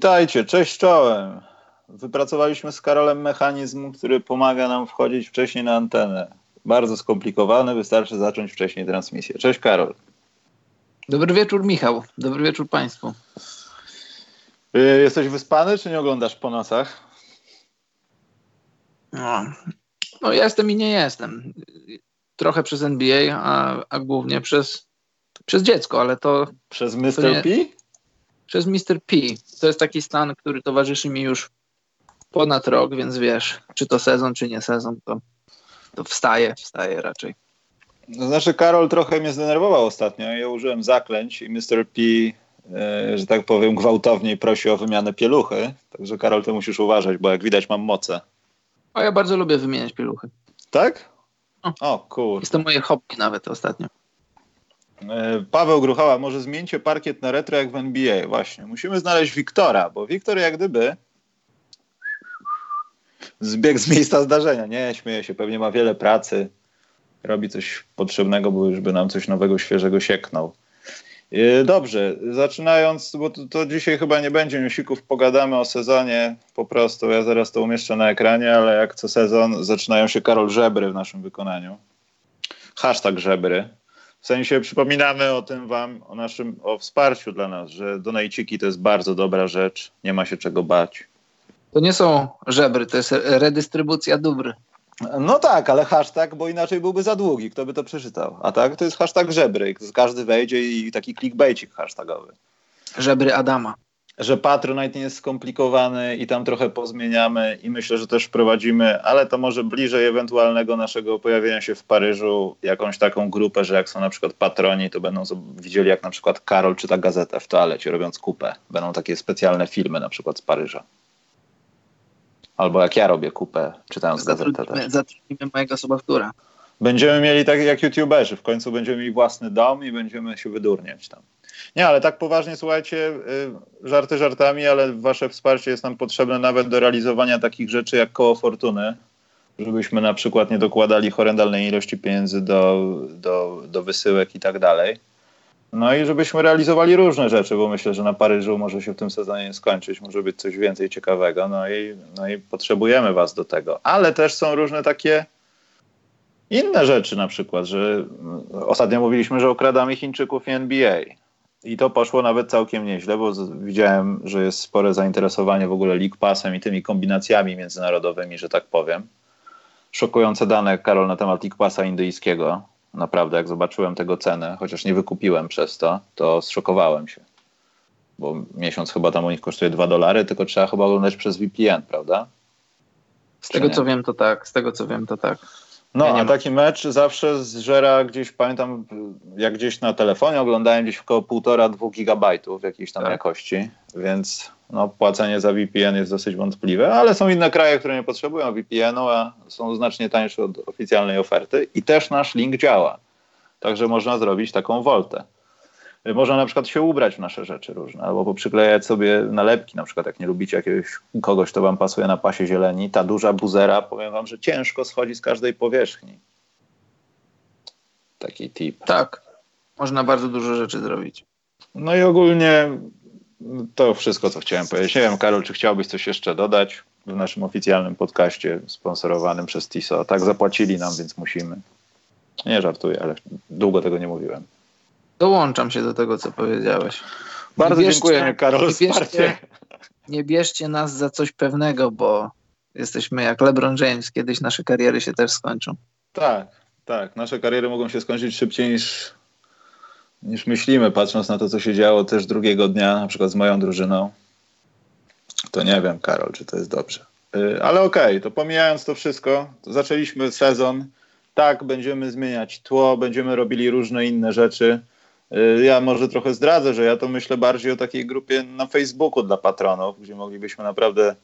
Witajcie, cześć czołem. Wypracowaliśmy z Karolem mechanizm, który pomaga nam wchodzić wcześniej na antenę. Bardzo skomplikowany, wystarczy zacząć wcześniej transmisję. Cześć Karol. Dobry wieczór Michał, dobry wieczór Państwu. Y, jesteś wyspany, czy nie oglądasz po nocach? No, no jestem i nie jestem. Trochę przez NBA, a, a głównie przez, przez dziecko, ale to... Przez Mr. To nie, P? Przez Mr. P. To jest taki stan, który towarzyszy mi już ponad rok, więc wiesz, czy to sezon, czy nie sezon, to, to wstaje, wstaje raczej. No znaczy, Karol trochę mnie zdenerwował ostatnio. Ja użyłem zaklęć i Mr. P, e, że tak powiem, gwałtowniej prosi o wymianę pieluchy. Także, Karol, ty musisz uważać, bo jak widać, mam moce. A ja bardzo lubię wymieniać pieluchy. Tak? O, o. Jest to moje hobby nawet ostatnio. E, Paweł Gruchała, może zmieńcie parkiet na retro jak w NBA. Właśnie, musimy znaleźć Wiktora, bo Wiktor jak gdyby zbiegł z miejsca zdarzenia. Nie, śmieję się, pewnie ma wiele pracy, robi coś potrzebnego, bo już by nam coś nowego, świeżego sieknął. E, dobrze, zaczynając, bo to, to, dzisiaj chyba nie będzie newsików, pogadamy o sezonie po prostu. Ja zaraz to umieszczę na ekranie, ale jak co sezon zaczynają się Karol Żebry w naszym wykonaniu. Hashtag Żebry. W sensie przypominamy o tym wam, o naszym, o wsparciu dla nas, że donajciki to jest bardzo dobra rzecz, nie ma się czego bać. To nie są żebry, to jest redystrybucja dóbr. No tak, ale hashtag, bo inaczej byłby za długi, kto by to przeczytał. A tak, to jest hashtag żebry, każdy wejdzie i taki clickbaitik hashtagowy. Żebry Adama że Patronite nie jest skomplikowany i tam trochę pozmieniamy i myślę, że też wprowadzimy, ale to może bliżej ewentualnego naszego pojawienia się w Paryżu jakąś taką grupę, że jak są na przykład patroni, to będą widzieli jak na przykład Karol czyta gazetę w toalecie robiąc kupę. Będą takie specjalne filmy na przykład z Paryża. Albo jak ja robię kupę czytając gazetę. Zatrudnimy mojego sobowtóra. Będziemy mieli tak jak youtuberzy, w końcu będziemy mieli własny dom i będziemy się wydurniać tam. Nie, ale tak poważnie, słuchajcie, y, żarty żartami, ale wasze wsparcie jest nam potrzebne nawet do realizowania takich rzeczy jak koło fortuny, żebyśmy na przykład nie dokładali horrendalnej ilości pieniędzy do, do, do wysyłek i tak dalej. No i żebyśmy realizowali różne rzeczy, bo myślę, że na Paryżu może się w tym sezonie skończyć, może być coś więcej ciekawego, no i, no i potrzebujemy was do tego. Ale też są różne takie inne rzeczy na przykład, że ostatnio mówiliśmy, że okradamy Chińczyków i NBA. I to poszło nawet całkiem nieźle, bo widziałem, że jest spore zainteresowanie w ogóle League Passem i tymi kombinacjami międzynarodowymi, że tak powiem. Szokujące dane, Karol, na temat League Passa indyjskiego. Naprawdę, jak zobaczyłem tego cenę, chociaż nie wykupiłem przez to, to zszokowałem się. Bo miesiąc chyba tam u nich kosztuje 2 dolary, tylko trzeba chyba oglądać przez VPN, prawda? Z tego co wiem, to tak. Z tego co wiem, to tak. No, ja a taki mecz zawsze zżera gdzieś, pamiętam, jak gdzieś na telefonie oglądałem gdzieś około 1,5-2 gigabajtów jakiejś tam tak. jakości, więc no, płacenie za VPN jest dosyć wątpliwe, ale są inne kraje, które nie potrzebują VPN-u, a są znacznie tańsze od oficjalnej oferty i też nasz link działa. Także można zrobić taką woltę. Można na przykład się ubrać w nasze rzeczy różne, albo poprzyklejać sobie nalepki, na przykład jak nie lubicie jakiegoś kogoś, kto wam pasuje na pasie zieleni, ta duża buzera, powiem wam, że ciężko schodzi z każdej powierzchni. Taki tip. Tak, można bardzo dużo rzeczy zrobić. No i ogólnie to wszystko, co chciałem powiedzieć. Nie wiem, Karol, czy chciałbyś coś jeszcze dodać w naszym oficjalnym podcaście sponsorowanym przez TISO? Tak zapłacili nam, więc musimy. Nie żartuję, ale długo tego nie mówiłem. Dołączam się do tego, co powiedziałeś. Bardzo bierzcie, dziękuję, Karol, nie bierzcie, nie bierzcie nas za coś pewnego, bo jesteśmy jak LeBron James. Kiedyś nasze kariery się też skończą. Tak, tak. Nasze kariery mogą się skończyć szybciej niż, niż myślimy, patrząc na to, co się działo też drugiego dnia, na przykład z moją drużyną. To nie wiem, Karol, czy to jest dobrze. Y, ale okej, okay, to pomijając to wszystko, to zaczęliśmy sezon. Tak, będziemy zmieniać tło, będziemy robili różne inne rzeczy. Y, ja może trochę zdradzę, że ja to myślę bardziej o takiej grupie na Facebooku dla patronów, gdzie moglibyśmy naprawdę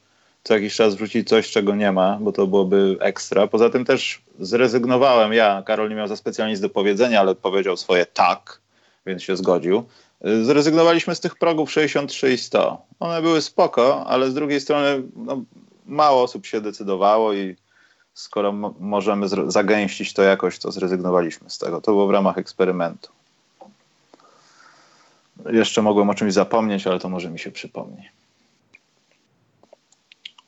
co jakiś czas wrzucić coś, czego nie ma, bo to byłoby ekstra. Poza tym też zrezygnowałem. Ja, Karol nie miał za specjalnie nic do powiedzenia, ale powiedział swoje tak, więc się zgodził. Y, zrezygnowaliśmy z tych progów 63 i 100. One były spoko, ale z drugiej strony no, mało osób się decydowało i skoro możemy zagęścić to jakoś, to zrezygnowaliśmy z tego. To było w ramach eksperymentu. Jeszcze mogłem o czymś zapomnieć, ale to może mi się przypomni.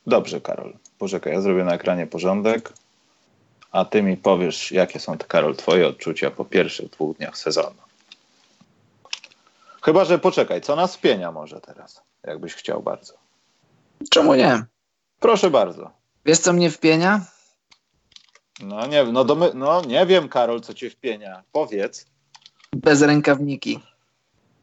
Dobrze, Karol. Poczekaj, ja zrobię na ekranie porządek, a ty mi powiesz, jakie są, Karol, twoje odczucia po pierwszych dwóch dniach sezonu. Chyba, że poczekaj, co nas wpienia może teraz, jakbyś chciał bardzo. Czemu nie? Proszę bardzo. Wiesz, co mnie wpienia? No nie, no, domy, no nie wiem, Karol, co cię wpienia. Powiedz. Bez rękawniki.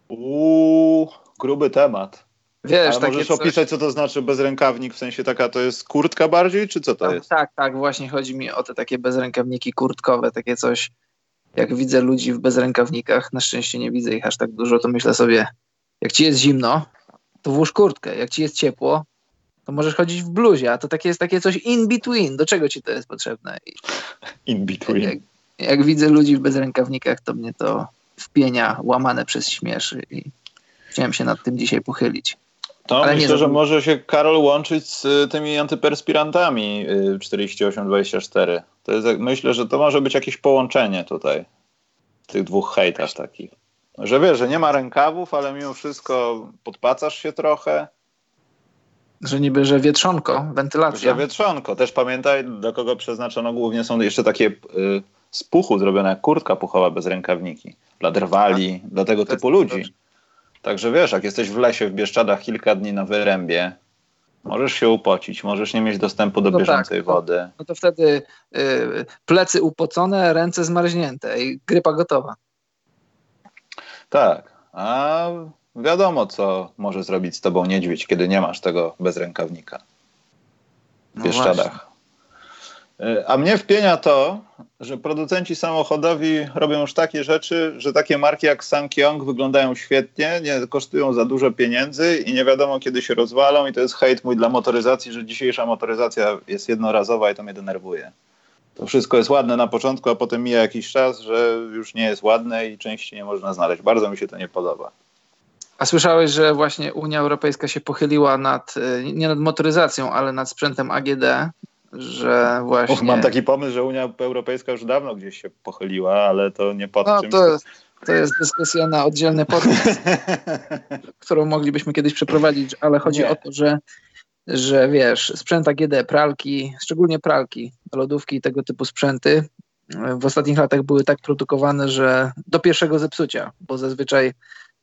Uuu, gruby temat. Wiesz, Ale możesz coś... opisać, co to znaczy bezrękawnik, w sensie taka to jest kurtka bardziej, czy co to tak, jest? Tak, tak, właśnie chodzi mi o te takie bezrękawniki kurtkowe, takie coś, jak widzę ludzi w bezrękawnikach, na szczęście nie widzę ich aż tak dużo, to myślę sobie, jak ci jest zimno, to włóż kurtkę, jak ci jest ciepło, to możesz chodzić w bluzie, a to takie jest takie coś in between, do czego ci to jest potrzebne? In between. Jak, jak widzę ludzi w bezrękawnikach, to mnie to wpienia, łamane przez śmieszy i chciałem się nad tym dzisiaj pochylić. To Ale myślę, nie, że może się Karol łączyć z y, tymi antyperspirantami 48-24. To jest, myślę, że to może być jakieś połączenie tutaj tych dwóch hejtasz takich. Że wiesz, że nie ma rękawów, ale mimo wszystko podpacasz się trochę. Że niby, że wietrzonko, wentylacja. Że wietrzonko. Też pamiętaj, do kogo przeznaczono głównie są jeszcze takie y, z puchu zrobione jak kurtka puchowa bez rękawniki. Dla drwali, tak. dla tego typu ludzi. Także wiesz, jak jesteś w lesie w Bieszczadach kilka dni na wyrębie, możesz się upocić, możesz nie mieć dostępu do no tak, bieżącej tak, wody. No, no to wtedy y, plecy upocone, ręce zmarznięte i grypa gotowa. Tak, a wiadomo, co może zrobić z tobą niedźwiedź, kiedy nie masz tego bez rękawnika w no Bieszczadach. A mnie wpienia to, że producenci samochodowi robią już takie rzeczy, że takie marki jak Sankyong wyglądają świetnie, nie kosztują za dużo pieniędzy i nie wiadomo kiedy się rozwalą i to jest hejt mój dla motoryzacji, że dzisiejsza motoryzacja jest jednorazowa i to mnie denerwuje. To wszystko jest ładne na początku, a potem mija jakiś czas, że już nie jest ładne i części nie można znaleźć. Bardzo mi się to nie podoba. A słyszałeś, że właśnie Unia Europejska się pochyliła nad, e, nie nad motoryzacją, ale nad sprzętem AGD że właśnie... Och, mam taki pomysł, że Unia Europejska już dawno gdzieś się pochyliła, ale to nie pod no, czymś... To jest, to jest dyskusja na oddzielny podcast, którą moglibyśmy kiedyś przeprowadzić, ale chodzi nie. o to, że, że wiesz, sprzęt AGD, pralki, szczególnie pralki, lodówki i tego typu sprzęty w ostatnich latach były tak produkowane, że do pierwszego zepsucia, bo zazwyczaj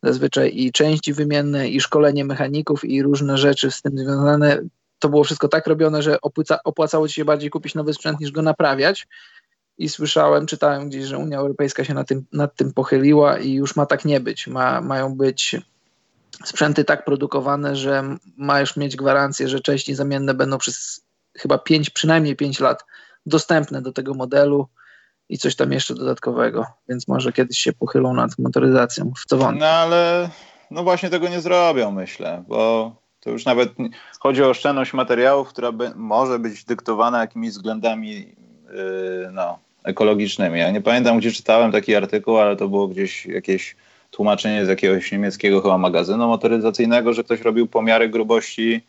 zazwyczaj i części wymienne, i szkolenie mechaników, i różne rzeczy z tym związane to było wszystko tak robione, że opłaca, opłacało ci się bardziej kupić nowy sprzęt niż go naprawiać. I słyszałem, czytałem gdzieś, że Unia Europejska się nad tym, nad tym pochyliła i już ma tak nie być. Ma, mają być sprzęty tak produkowane, że masz mieć gwarancję, że części zamienne będą przez chyba 5, przynajmniej 5 lat dostępne do tego modelu i coś tam jeszcze dodatkowego. Więc może kiedyś się pochylą nad motoryzacją, w co wątpię. No ale no właśnie tego nie zrobią, myślę, bo to już nawet chodzi o oszczędność materiałów, która by, może być dyktowana jakimiś względami yy, no, ekologicznymi. Ja nie pamiętam, gdzie czytałem taki artykuł, ale to było gdzieś jakieś tłumaczenie z jakiegoś niemieckiego chyba magazynu motoryzacyjnego, że ktoś robił pomiary grubości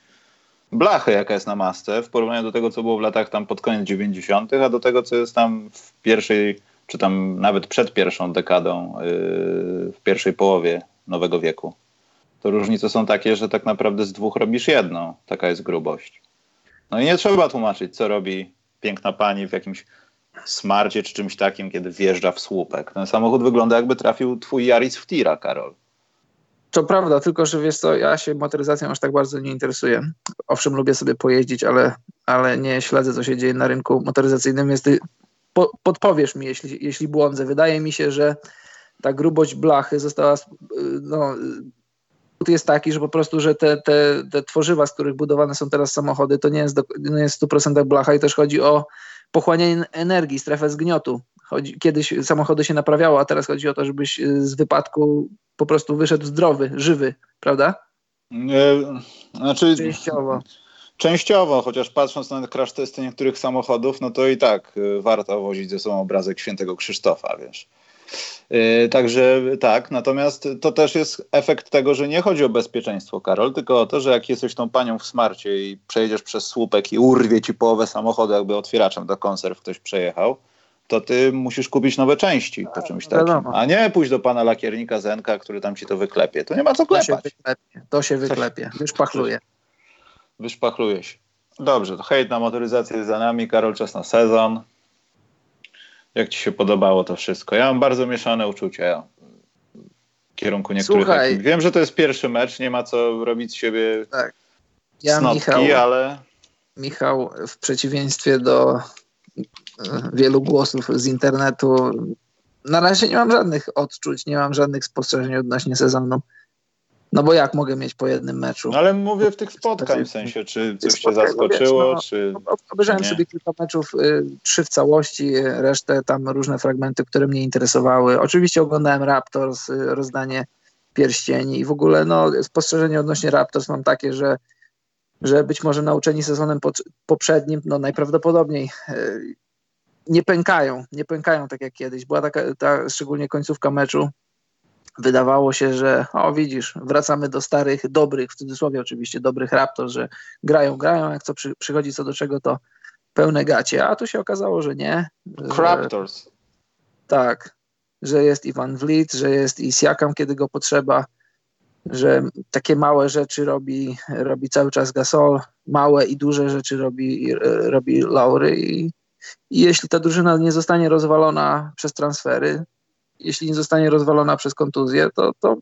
blachy, jaka jest na masce, w porównaniu do tego, co było w latach tam pod koniec 90., a do tego, co jest tam w pierwszej, czy tam nawet przed pierwszą dekadą, yy, w pierwszej połowie nowego wieku to różnice są takie, że tak naprawdę z dwóch robisz jedno. Taka jest grubość. No i nie trzeba tłumaczyć, co robi piękna pani w jakimś smarcie czy czymś takim, kiedy wjeżdża w słupek. Ten samochód wygląda jakby trafił twój Yaris w tira, Karol. To prawda, tylko że wiesz co, ja się motoryzacją aż tak bardzo nie interesuję. Owszem, lubię sobie pojeździć, ale, ale nie śledzę, co się dzieje na rynku motoryzacyjnym. Jest, po, podpowiesz mi, jeśli, jeśli błądzę. Wydaje mi się, że ta grubość blachy została no, jest taki, że po prostu, że te, te, te tworzywa, z których budowane są teraz samochody, to nie jest, do, nie jest w 100% blacha i też chodzi o pochłanianie energii, strefę zgniotu. Chodzi, kiedyś samochody się naprawiało, a teraz chodzi o to, żebyś z wypadku po prostu wyszedł zdrowy, żywy, prawda? Nie, znaczy, częściowo. Częściowo, chociaż patrząc na crash testy niektórych samochodów, no to i tak y, warto wozić ze sobą obrazek świętego Krzysztofa, wiesz. Yy, także tak, natomiast to też jest efekt tego, że nie chodzi o bezpieczeństwo, Karol, tylko o to, że jak jesteś tą panią w smarcie i przejedziesz przez słupek i urwie ci połowę samochodu, jakby otwieraczem do konserw ktoś przejechał, to ty musisz kupić nowe części po czymś takim. A nie pójść do pana lakiernika Zenka, który tam ci to wyklepie. To nie ma co klepać. To się wyklepie, to się wyklepie. wyszpachluje. Wyszpachluje się. Dobrze, to hejt na motoryzację za nami. Karol, czas na sezon. Jak ci się podobało to wszystko? Ja mam bardzo mieszane uczucia w kierunku niektórych. Słuchaj, Wiem, że to jest pierwszy mecz, nie ma co robić z siebie tak. ja, snopki, Michał, ale... Michał, w przeciwieństwie do e, wielu głosów z internetu, na razie nie mam żadnych odczuć, nie mam żadnych spostrzeżeń odnośnie sezonu. No bo jak mogę mieć po jednym meczu? No ale mówię w tych spotkań w sensie, czy coś cię zaskoczyło, wiesz, no, czy... Obejrzałem nie? sobie kilka meczów, y, trzy w całości, resztę tam różne fragmenty, które mnie interesowały. Oczywiście oglądałem Raptors, y, rozdanie pierścieni i w ogóle no, spostrzeżenie odnośnie Raptors mam takie, że, że być może nauczeni sezonem poprzednim, no najprawdopodobniej y, nie pękają, nie pękają tak jak kiedyś. Była taka, ta, szczególnie końcówka meczu, wydawało się, że o widzisz, wracamy do starych, dobrych, w cudzysłowie oczywiście, dobrych Raptors, że grają, grają, jak co przy, przychodzi co do czego, to pełne gacie, a tu się okazało, że nie. Raptors. Tak, że jest Ivan Vliet, że jest i Siakam, kiedy go potrzeba, że takie małe rzeczy robi, robi cały czas Gasol, małe i duże rzeczy robi, robi Laury i, i jeśli ta drużyna nie zostanie rozwalona przez transfery, jeśli nie zostanie rozwalona przez kontuzję, to, to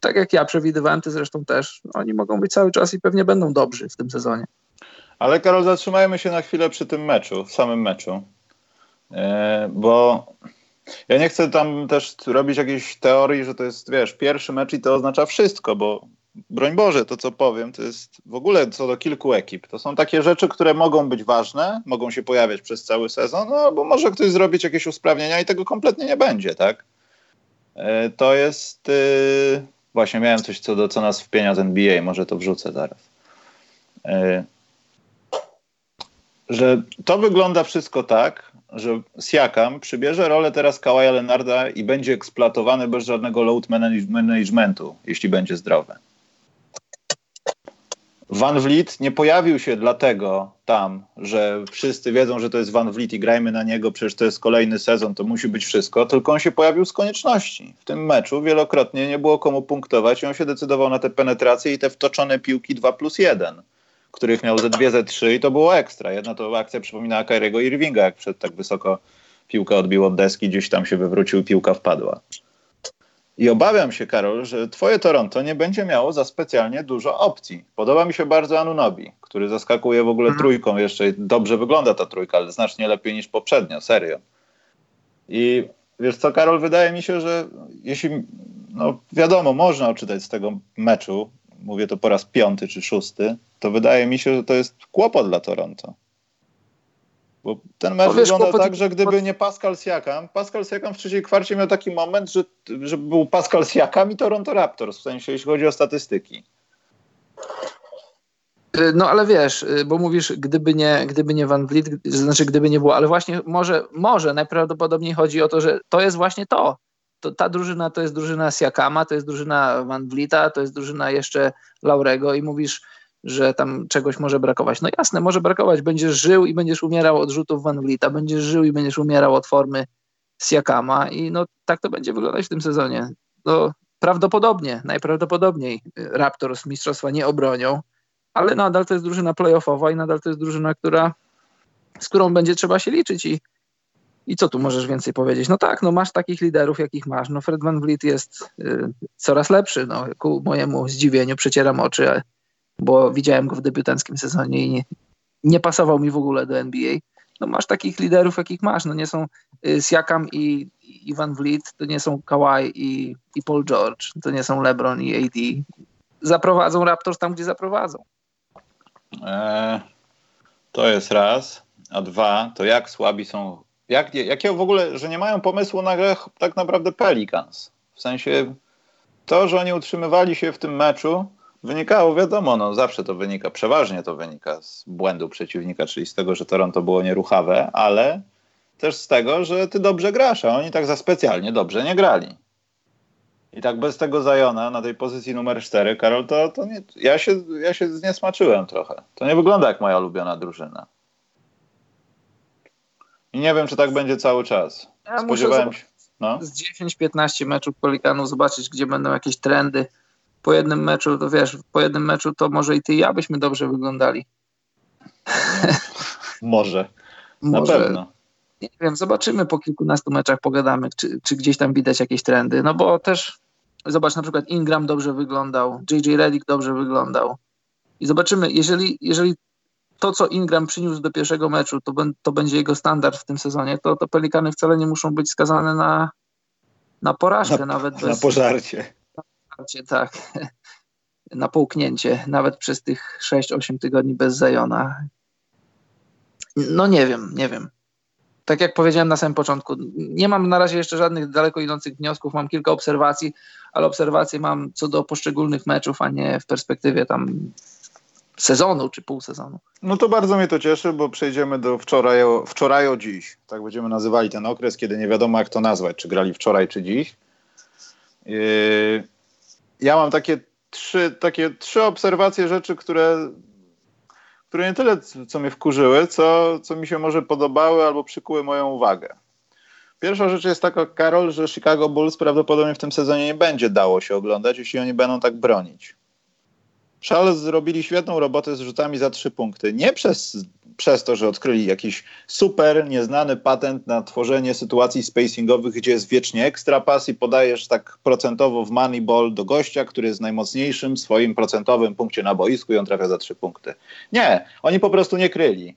tak jak ja przewidywałem, ty zresztą też, oni mogą być cały czas i pewnie będą dobrzy w tym sezonie. Ale Karol, zatrzymajmy się na chwilę przy tym meczu, samym meczu. E, bo ja nie chcę tam też robić jakiejś teorii, że to jest, wiesz, pierwszy mecz i to oznacza wszystko, bo broń Boże, to co powiem, to jest w ogóle co do kilku ekip. To są takie rzeczy, które mogą być ważne, mogą się pojawiać przez cały sezon, no bo może ktoś zrobić jakieś usprawnienia i tego kompletnie nie będzie, tak? E, to jest. Yy... Właśnie miałem coś co do co nas wpienia z NBA, może to wrzucę zaraz. Yy... Że to wygląda wszystko tak, że Siakam przybierze rolę teraz Kawaja Lenarda i będzie eksploatowany bez żadnego load managementu, jeśli będzie zdrowy. Van Vliet nie pojawił się dlatego tam, że wszyscy wiedzą, że to jest Van Vliet i grajmy na niego, przecież to jest kolejny sezon, to musi być wszystko, tylko on się pojawił z konieczności. W tym meczu wielokrotnie nie było komu punktować i on się decydował na te penetracje i te wtoczone piłki 2 plus 1, których miał ze 2, ze 3 i to było ekstra. Jedna to akcja przypominała Kyriego Irvinga, jak przed tak wysoko piłkę odbił od deski, gdzieś tam się wywrócił, piłka wpadła. I obawiam się, Karol, że twoje Toronto nie będzie miało za specjalnie dużo opcji. Podoba mi się bardzo Anunobi, który zaskakuje w ogóle mhm. trójką. Jeszcze dobrze wygląda ta trójka, ale znacznie lepiej niż poprzednio, serio. I wiesz co, Karol, wydaje mi się, że jeśli, no wiadomo, można odczytać z tego meczu, mówię to po raz piąty czy szósty, to wydaje mi się, że to jest kłopot dla Toronto. Bo ten mecz wiesz, wygląda tak, że gdyby nie Pascal Siakam, Pascal Siakam w trzeciej kwarcie miał taki moment, że, że był Pascal Siakam i Toronto Raptors, w sensie jeśli chodzi o statystyki. No ale wiesz, bo mówisz, gdyby nie, gdyby nie Van Vliet, znaczy gdyby nie było, ale właśnie może, może najprawdopodobniej chodzi o to, że to jest właśnie to. to ta drużyna to jest drużyna Siakama, to jest drużyna Van Vlieta, to jest drużyna jeszcze Laurego i mówisz, że tam czegoś może brakować. No jasne, może brakować. Będziesz żył i będziesz umierał od rzutów Van Vlieta, będziesz żył i będziesz umierał od formy Siakama i no tak to będzie wyglądać w tym sezonie. No, prawdopodobnie, najprawdopodobniej Raptors mistrzostwa nie obronią, ale nadal to jest drużyna playoffowa i nadal to jest drużyna, która, z którą będzie trzeba się liczyć i i co tu możesz więcej powiedzieć? No tak, no masz takich liderów, jakich masz. No Fred Van Vliet jest y, coraz lepszy. No, ku mojemu zdziwieniu przecieram oczy, bo widziałem go w debiutanckim sezonie i nie, nie pasował mi w ogóle do NBA. No masz takich liderów, jakich masz. No nie są y, Siakam i Ivan Vliet, to nie są Kawhi i, i Paul George, to nie są LeBron i AD. Zaprowadzą Raptors tam, gdzie zaprowadzą. Eee, to jest raz. A dwa, to jak słabi są. Jak, jakiego w ogóle, że nie mają pomysłu na grę tak naprawdę Pelicans. W sensie to, że oni utrzymywali się w tym meczu, Wynikało, wiadomo, no zawsze to wynika, przeważnie to wynika z błędu przeciwnika, czyli z tego, że Toronto było nieruchawe, ale też z tego, że ty dobrze grasz, a oni tak za specjalnie dobrze nie grali. I tak bez tego Zajona na tej pozycji numer 4, Karol, to, to nie, ja, się, ja się zniesmaczyłem trochę. To nie wygląda jak moja ulubiona drużyna. I nie wiem, czy tak będzie cały czas. Ja Spodziewałem się. No. Z 10-15 meczów Pelikanu zobaczyć, gdzie będą jakieś trendy po jednym meczu, to wiesz, po jednym meczu to może i ty i ja byśmy dobrze wyglądali. Może. Może. Na pewno. Nie wiem, zobaczymy po kilkunastu meczach, pogadamy, czy, czy gdzieś tam widać jakieś trendy. No bo też zobacz, na przykład Ingram dobrze wyglądał, JJ Redick dobrze wyglądał. I zobaczymy, jeżeli, jeżeli to, co Ingram przyniósł do pierwszego meczu, to, to będzie jego standard w tym sezonie, to, to Pelikany wcale nie muszą być skazane na, na porażkę, na, nawet bez... Na pożarcie. Pożarcie, tak. Na połknięcie, nawet przez tych 6-8 tygodni bez Zajona. No nie wiem, nie wiem. Tak jak powiedziałem na samym początku, nie mam na razie jeszcze żadnych daleko idących wniosków, mam kilka obserwacji, ale obserwacje mam co do poszczególnych meczów, a nie w perspektywie tam sezonu czy pół sezonu. No to bardzo mnie to cieszy, bo przejdziemy do wczoraj, wczoraj o dziś. Tak będziemy nazywali ten okres, kiedy nie wiadomo jak to nazwać, czy grali wczoraj, czy dziś. Yy, ja mam takie trzy, takie trzy obserwacje rzeczy, które, które nie tyle co mnie wkurzyły, co, co mi się może podobały albo przykuły moją uwagę. Pierwsza rzecz jest taka, Karol, że Chicago Bulls prawdopodobnie w tym sezonie nie będzie dało się oglądać, jeśli oni będą tak bronić. Charles zrobili świetną robotę z rzutami za trzy punkty. Nie przez, przez to, że odkryli jakiś super, nieznany patent na tworzenie sytuacji spacingowych, gdzie jest wiecznie ekstra pas i podajesz tak procentowo w moneyball do gościa, który jest najmocniejszym swoim procentowym punkcie na boisku i on trafia za trzy punkty. Nie, oni po prostu nie kryli.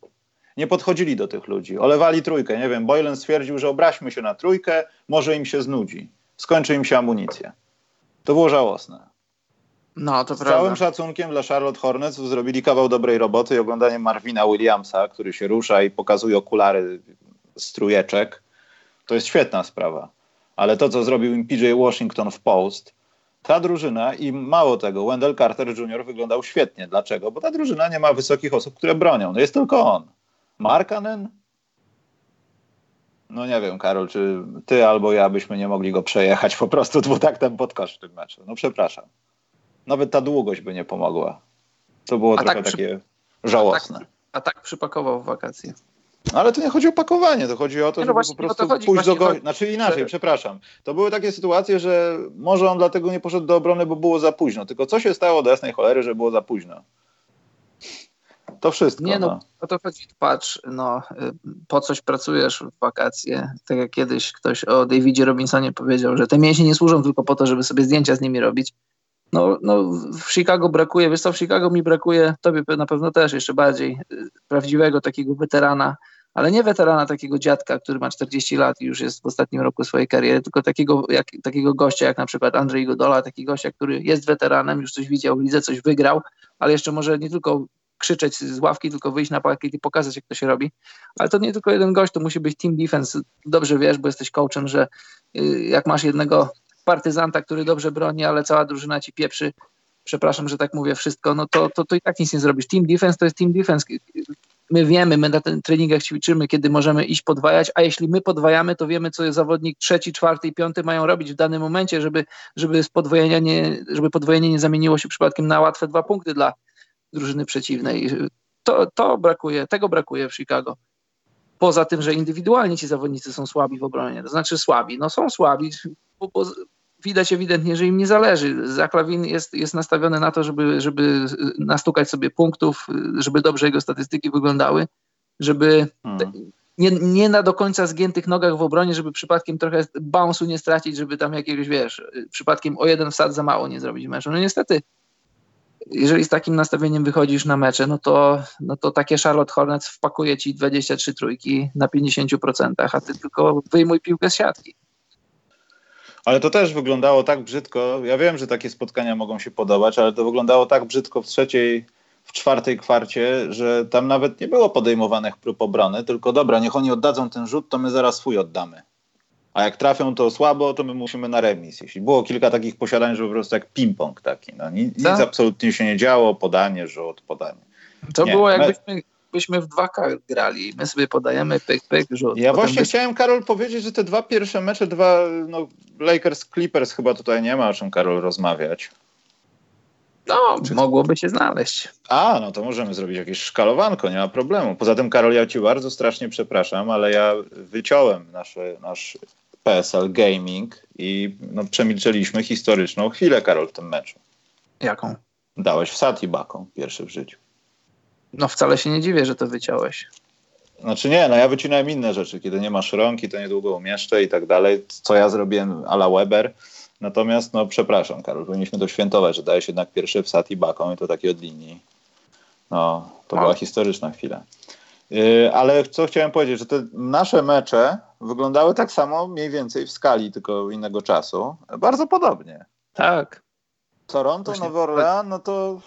Nie podchodzili do tych ludzi. Olewali trójkę. Nie wiem, Boylan stwierdził, że obraźmy się na trójkę, może im się znudzi. Skończy im się amunicja. To było żałosne. No, to Z prawda. całym szacunkiem dla Charlotte Hornets zrobili kawał dobrej roboty i oglądanie Marvina Williamsa, który się rusza i pokazuje okulary strujeczek, to jest świetna sprawa. Ale to, co zrobił im PJ Washington w Post, ta drużyna i mało tego, Wendell Carter Jr. wyglądał świetnie. Dlaczego? Bo ta drużyna nie ma wysokich osób, które bronią. No jest tylko on. Markanen? No nie wiem, Karol, czy ty albo ja byśmy nie mogli go przejechać po prostu dwutaktem pod kosz w tym meczu. No przepraszam. Nawet ta długość by nie pomogła. To było A trochę tak takie żałosne. A tak, a tak przypakował w wakacje. No, ale to nie chodzi o pakowanie, to chodzi o to, Nie, no żeby właśnie po prostu chodzi, pójść do gościa. Znaczy inaczej, że- przepraszam. To były takie sytuacje, że może on dlatego nie poszedł do obrony, bo było za późno. Tylko co się stało do jasnej cholery, że było za późno? To wszystko. Nie no, no. o to chodzi. Patrz, no, y, po coś pracujesz w wakacje. Tak jak kiedyś ktoś o Davidzie Robinsonie powiedział, że te mięśnie nie służą tylko po to, żeby sobie zdjęcia z nimi robić. No, no w Chicago brakuje, wiesz co, w Chicago mi brakuje, tobie na pewno też jeszcze bardziej, y, prawdziwego takiego weterana, ale nie weterana takiego dziadka, który ma 40 lat i już jest w ostatnim roku swojej kariery, tylko takiego, jak, takiego gościa jak na przykład Andrzej Godola, taki gościa, który jest weteranem, już coś widział w lidze, coś wygrał, ale jeszcze może nie tylko krzyczeć z ławki, tylko wyjść na parkiet i pokazać, jak to się robi. Ale to nie tylko jeden gość, to musi być team defense. Dobrze wiesz, bo jesteś coachem, że y, jak masz jednego partyzanta, który dobrze broni, ale cała drużyna ci pieprzy, przepraszam, że tak mówię, wszystko, no to, to, to i tak nic nie zrobisz. Team defense to jest team defense. My wiemy, my na treningach ćwiczymy, kiedy możemy iść podwajać, a jeśli my podwajamy, to wiemy, co zawodnik trzeci, czwarty i piąty mają robić w danym momencie, żeby, żeby, z podwojenia nie, żeby podwojenie nie zamieniło się przypadkiem na łatwe dwa punkty dla drużyny przeciwnej. To, to brakuje, tego brakuje w Chicago. Poza tym, że indywidualnie ci zawodnicy są słabi w obronie, to znaczy słabi, no są słabi, bo, bo widać ewidentnie, że im nie zależy. Zaklawin jest, jest nastawiony na to, żeby, żeby nastukać sobie punktów, żeby dobrze jego statystyki wyglądały, żeby Hmm. nie, nie na do końca zgiętych nogach w obronie, żeby przypadkiem trochę bounce'u nie stracić, żeby tam jakiegoś, wiesz, przypadkiem o jeden wsad za mało nie zrobić w meczu. No niestety, jeżeli z takim nastawieniem wychodzisz na mecze, no to, no to takie Charlotte Hornets wpakuje ci 23 trójki na 50%, a ty tylko wyjmuj piłkę z siatki. Ale to też wyglądało tak brzydko. Ja wiem, że takie spotkania mogą się podobać, ale to wyglądało tak brzydko w trzeciej, w czwartej kwarcie, że tam nawet nie było podejmowanych prób obrony, tylko dobra, niech oni oddadzą ten rzut, to my zaraz swój oddamy. A jak trafią to słabo, to my musimy na remis. Jeśli było kilka takich posiadań, że po prostu jak ping-pong taki. No, nic, nic absolutnie się nie działo, podanie, rzut, podanie. To Nie, było me- jakbyśmy byśmy w 2K grali. My sobie podajemy pyk, pyk, rzut. Ja Potem właśnie by- chciałem, Karol, powiedzieć, że te dwa pierwsze mecze, dwa, no, Lakers, Clippers chyba tutaj nie ma o czym, Karol, rozmawiać. No, mogłoby się znaleźć. A, no to możemy zrobić jakieś szkalowanko, nie ma problemu. Poza tym, Karol, ja ci bardzo strasznie przepraszam, ale ja wyciąłem nasze, nasz PSL Gaming i no, przemilczeliśmy historyczną chwilę, Karol, w tym meczu. Jaką? Dałeś w Sati Baką pierwszy w życiu. No wcale się nie dziwię, że to wyciąłeś. Znaczy nie, no ja wycinałem inne rzeczy. Kiedy nie masz rąki, to niedługo umieszczę i tak dalej. Co ja zrobiłem a la Weber. Natomiast, no przepraszam, Karol, powinniśmy to świętować, że dałeś jednak pierwszy wsad i baką i to taki od linii. No, to była historyczna chwila. Yy, ale co chciałem powiedzieć, że te nasze mecze wyglądały tak samo mniej więcej w skali, tylko innego czasu. Bardzo podobnie. Tak. Toronto, Nowy Orlean, no to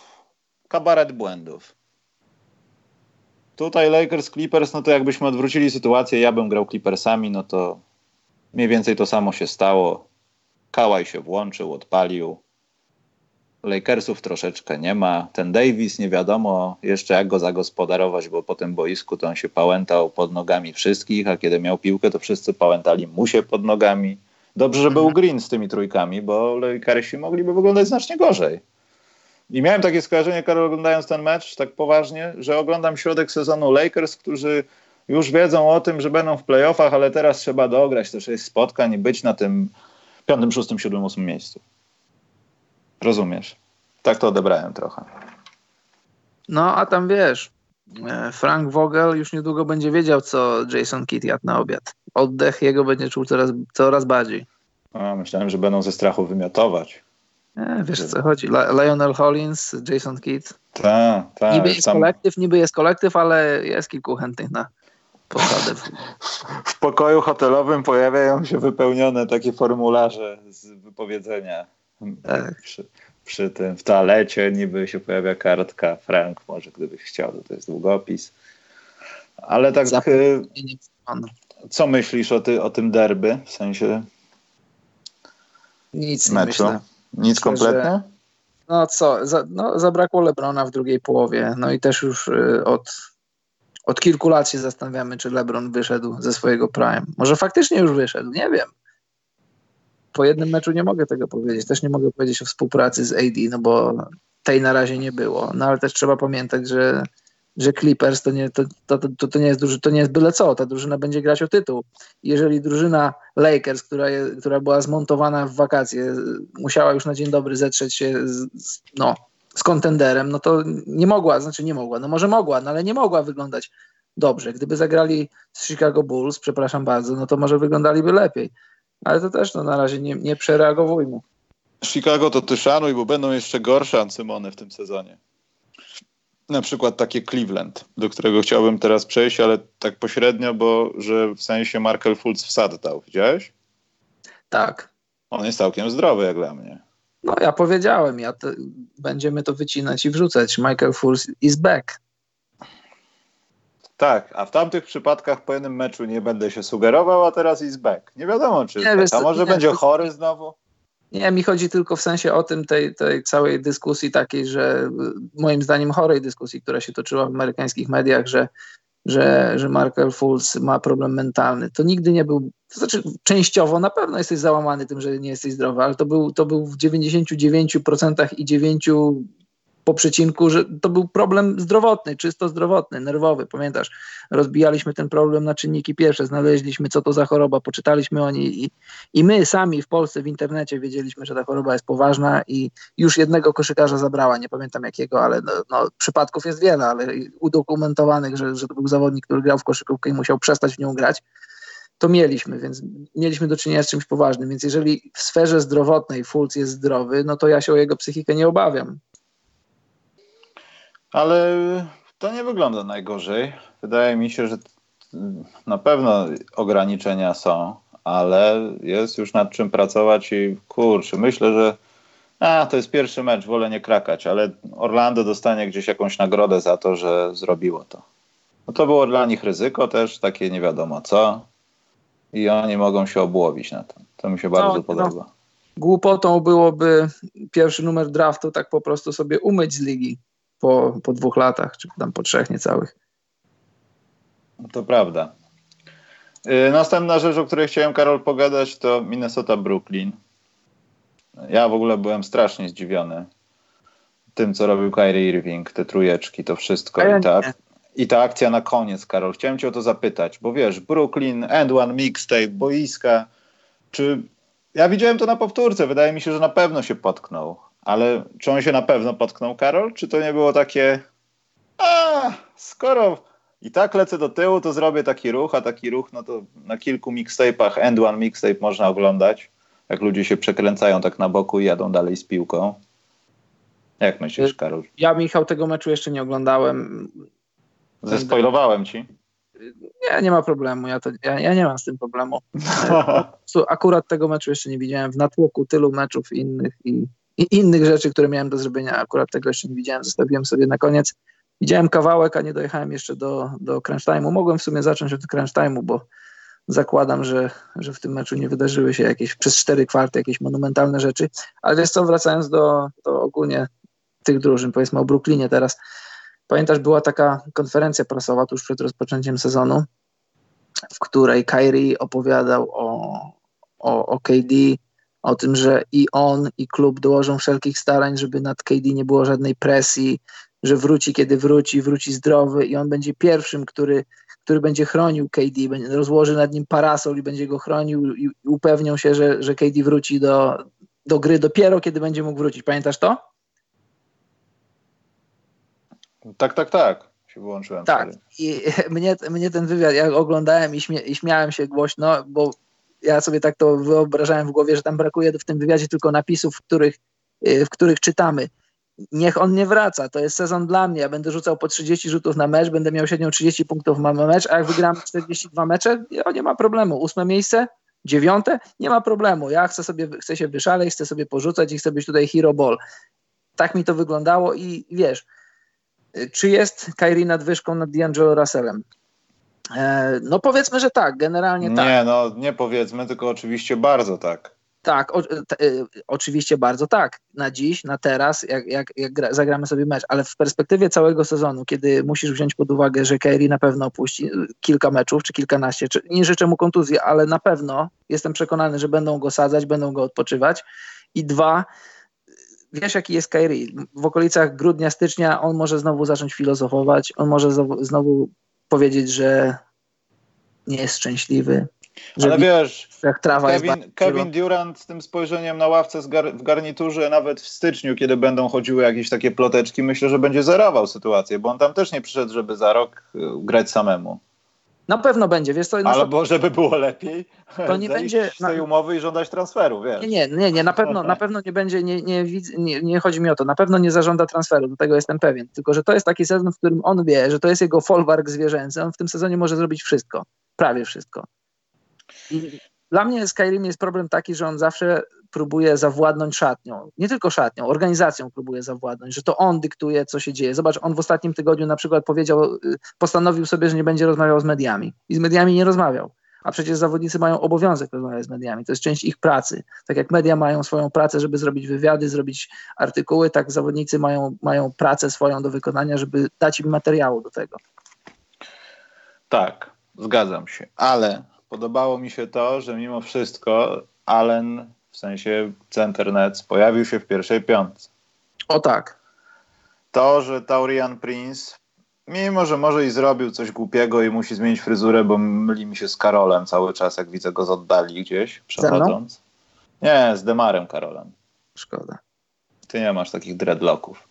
kabaret błędów. Tutaj Lakers, Clippers, no to jakbyśmy odwrócili sytuację, ja bym grał Clippersami, no to mniej więcej to samo się stało. Kałaj się włączył, odpalił. Lakersów troszeczkę nie ma. Ten Davis nie wiadomo jeszcze jak go zagospodarować, bo po tym boisku to on się pałętał pod nogami wszystkich, a kiedy miał piłkę, to wszyscy pałętali mu się pod nogami. Dobrze, że był. Green z tymi trójkami, bo Lakersi mogliby wyglądać znacznie gorzej. I miałem takie skojarzenie, Karol, oglądając ten mecz tak poważnie, że oglądam środek sezonu Lakers, którzy już wiedzą o tym, że będą w playoffach, ale teraz trzeba dograć te sześć spotkań i być na tym piątym, szóstym, siódmym, ósmym miejscu. Rozumiesz? Tak to odebrałem trochę. No, a tam wiesz, e, Frank Vogel już niedługo będzie wiedział, co Jason Kidd jadł na obiad. Oddech jego będzie czuł coraz, coraz bardziej. A, myślałem, że będą ze strachu wymiotować. E, wiesz co chodzi. Lionel Hollins, Jason Kidd. Tak, tak. Niby jest sam... kolektyw, niby jest kolektyw, ale jest kilku chętnych na posadę. W pokoju hotelowym pojawiają się wypełnione takie formularze z wypowiedzenia. Tak. Przy, przy tym w toalecie niby się pojawia kartka. Frank może gdybyś chciał, to, to jest długopis. Ale tak... Y, co myślisz o, ty, o tym derby? W sensie nic meczu? myślę. Nic myślę, kompletnie? Że, no co, za, no, zabrakło Lebrona w drugiej połowie. No i też już y, od, od kilku lat się zastanawiamy, czy Lebron wyszedł ze swojego prime. Może faktycznie już wyszedł, nie wiem. Po jednym meczu nie mogę tego powiedzieć. Też nie mogę powiedzieć o współpracy z AD, no bo tej na razie nie było. No ale też trzeba pamiętać, że że Clippers to nie, to, to, to, to, nie jest duży, to nie jest byle co, ta drużyna będzie grać o tytuł. Jeżeli drużyna Lakers, która, je, która była zmontowana w wakacje, musiała już na dzień dobry zetrzeć się z, no, z kontenderem, no to nie mogła, znaczy nie mogła, no może mogła, no ale nie mogła wyglądać dobrze. Gdyby zagrali z Chicago Bulls, przepraszam bardzo, no to może wyglądaliby lepiej. Ale to też no, na razie nie, nie przereagowujmy. Chicago to ty szanuj, bo będą jeszcze gorsze Ancymony w tym sezonie na przykład takie Cleveland, do którego chciałbym teraz przejść, ale tak pośrednio, bo że w sensie Markel Fultz wsad dał, widziałeś? Tak. On jest całkiem zdrowy jak dla mnie. No ja powiedziałem, ja te, będziemy to wycinać i wrzucać. Michael Fultz is back. Tak, a w tamtych przypadkach po jednym meczu nie będę się sugerował, a teraz is back. Nie wiadomo, czy nie, wiesz, a może nie, będzie chory znowu? Nie, mi chodzi tylko w sensie o tym, tej, tej całej dyskusji takiej, że moim zdaniem chorej dyskusji, która się toczyła w amerykańskich mediach, że, że, że Markel Fultz ma problem mentalny. To nigdy nie był, to znaczy częściowo na pewno jesteś załamany tym, że nie jesteś zdrowy, ale to był, to był w 99% i 9 po przecinku, że to był problem zdrowotny, czysto zdrowotny, nerwowy. Pamiętasz, rozbijaliśmy ten problem na czynniki pierwsze, znaleźliśmy, co to za choroba, poczytaliśmy o niej i, i my sami w Polsce w internecie wiedzieliśmy, że ta choroba jest poważna i już jednego koszykarza zabrała, nie pamiętam jakiego, ale no, no, przypadków jest wiele, ale udokumentowanych, że, że to był zawodnik, który grał w koszykówkę i musiał przestać w nią grać to mieliśmy, więc mieliśmy do czynienia z czymś poważnym. Więc jeżeli w sferze zdrowotnej Fulc jest zdrowy, no to ja się o jego psychikę nie obawiam ale to nie wygląda najgorzej. Wydaje mi się, że na pewno ograniczenia są, ale jest już nad czym pracować i kurczę, myślę, że a, to jest pierwszy mecz, wolę nie krakać, ale Orlando dostanie gdzieś jakąś nagrodę za to, że zrobiło to. No to było dla nich ryzyko też, takie nie wiadomo co i oni mogą się obłowić na tym. To mi się bardzo no, no. podoba. No. Głupotą byłoby pierwszy numer draftu tak po prostu sobie umyć z ligi po, po dwóch latach, czy tam po trzech niecałych. To prawda. Y, następna rzecz, o której chciałem, Karol, pogadać, to Minnesota-Brooklyn. Ja w ogóle byłem strasznie zdziwiony tym, co robił Kyrie Irving, te trujeczki, to wszystko. Ja I, ta, I ta akcja na koniec, Karol. Chciałem cię o to zapytać, bo wiesz, Brooklyn, End One Mixtape, boiska. Czy ja widziałem to na powtórce, wydaje mi się, że na pewno się potknął. Ale czy on się na pewno potknął, Karol? Czy to nie było takie, a skoro i tak lecę do tyłu, to zrobię taki ruch, a taki ruch, no to na kilku mixtape'ach end one mixtape można oglądać, jak ludzie się przekręcają tak na boku i jadą dalej z piłką. Jak myślisz, Karol? Ja, Michał, tego meczu jeszcze nie oglądałem. Zespoilowałem ci? Nie, nie ma problemu. Ja, to, ja, ja nie mam z tym problemu. Akurat tego meczu jeszcze nie widziałem. W natłoku tylu meczów innych i, i innych rzeczy, które miałem do zrobienia, akurat tego jeszcze nie widziałem. Zostawiłem sobie na koniec. Widziałem kawałek, a nie dojechałem jeszcze do, do crunch time'u. Mogłem w sumie zacząć od crunch time'u, bo zakładam, że, że w tym meczu nie wydarzyły się jakieś przez cztery kwarty jakieś monumentalne rzeczy. Ale wiesz co, wracając do, do ogólnie tych drużyn, powiedzmy o Brooklynie teraz. Pamiętasz, była taka konferencja prasowa tuż przed rozpoczęciem sezonu, w której Kyrie opowiadał o, o, o KD, o tym, że i on, i klub dołożą wszelkich starań, żeby nad KD nie było żadnej presji, że wróci, kiedy wróci, wróci zdrowy i on będzie pierwszym, który, który będzie chronił KD, będzie, rozłoży nad nim parasol i będzie go chronił i, upewnią się, że, że KD wróci do, do gry dopiero, kiedy będzie mógł wrócić. Pamiętasz to? Tak, tak, tak. Się wyłączyłem. Tak. I mnie, mnie ten wywiad, ja oglądałem i, śmie, i śmiałem się głośno, bo ja sobie tak to wyobrażałem w głowie, że tam brakuje w tym wywiadzie tylko napisów, w których, y, w których czytamy. Niech on nie wraca, to jest sezon dla mnie. Ja będę rzucał po 30 rzutów na mecz, będę miał średnią 30 punktów na mecz, a jak wygram 42 mecze, ja nie ma problemu. Ósme miejsce, dziewiąte, nie ma problemu. Ja chcę sobie, chcę się wyszaleć, chcę sobie porzucać i chcę być tutaj hero ball. Tak mi to wyglądało i wiesz, czy jest Kyrie nadwyżką nad D'Angelo Russellem? E, no powiedzmy, że tak, generalnie nie, tak. Nie, no nie powiedzmy, tylko oczywiście bardzo tak. Tak, o, te, oczywiście bardzo tak. Na dziś, na teraz, jak, jak, jak gra, zagramy sobie mecz, ale w perspektywie całego sezonu, kiedy musisz wziąć pod uwagę, że Kyrie na pewno opuści kilka meczów, czy kilkanaście, czy, nie życzę mu kontuzji, ale na pewno jestem przekonany, że będą go sadzać, będą go odpoczywać. I dwa, wiesz jaki jest Kyrie. W okolicach grudnia, stycznia on może znowu zacząć filozofować, on może znowu powiedzieć, że nie jest szczęśliwy. Ale wiesz, jak trawa Kevin, Kevin Durant z tym spojrzeniem na ławce gar, w garniturze, nawet w styczniu, kiedy będą chodziły jakieś takie ploteczki, myślę, że będzie zerował sytuację, bo on tam też nie przyszedł, żeby za rok y, grać samemu. Na pewno będzie, wiesz co? Albo żeby było lepiej, to nie będzie z tej umowy i żądać transferu, wiesz. Nie, nie, nie, na pewno, na pewno nie będzie, nie, nie, nie, nie chodzi mi o to, na pewno nie zażąda transferu, do tego jestem pewien, tylko że to jest taki sezon, w którym on wie, że to jest jego folwark zwierzęcy, on w tym sezonie może zrobić wszystko, prawie wszystko. I dla mnie z Kairim jest problem taki, że on zawsze próbuje zawładnąć szatnią. Nie tylko szatnią, organizacją próbuje zawładnąć, że to on dyktuje, co się dzieje. Zobacz, on w ostatnim tygodniu na przykład powiedział, y, postanowił sobie, że nie będzie rozmawiał z mediami. I z mediami nie rozmawiał. A przecież zawodnicy mają obowiązek rozmawiać z mediami. To jest część ich pracy. Tak jak media mają swoją pracę, żeby zrobić wywiady, zrobić artykuły, tak zawodnicy mają, mają pracę swoją do wykonania, żeby dać im materiału do tego. Tak, zgadzam się. Ale podobało mi się to, że mimo wszystko Allen w sensie Center Nets, pojawił się w pierwszej piątce. O tak. To, że Taurian Prince, mimo że może i zrobił coś głupiego i musi zmienić fryzurę, bo myli mi się z Karolem cały czas, jak widzę go z oddali gdzieś przechodząc. Nie, z Demarem Karolem. Szkoda. Ty nie masz takich dreadlocków.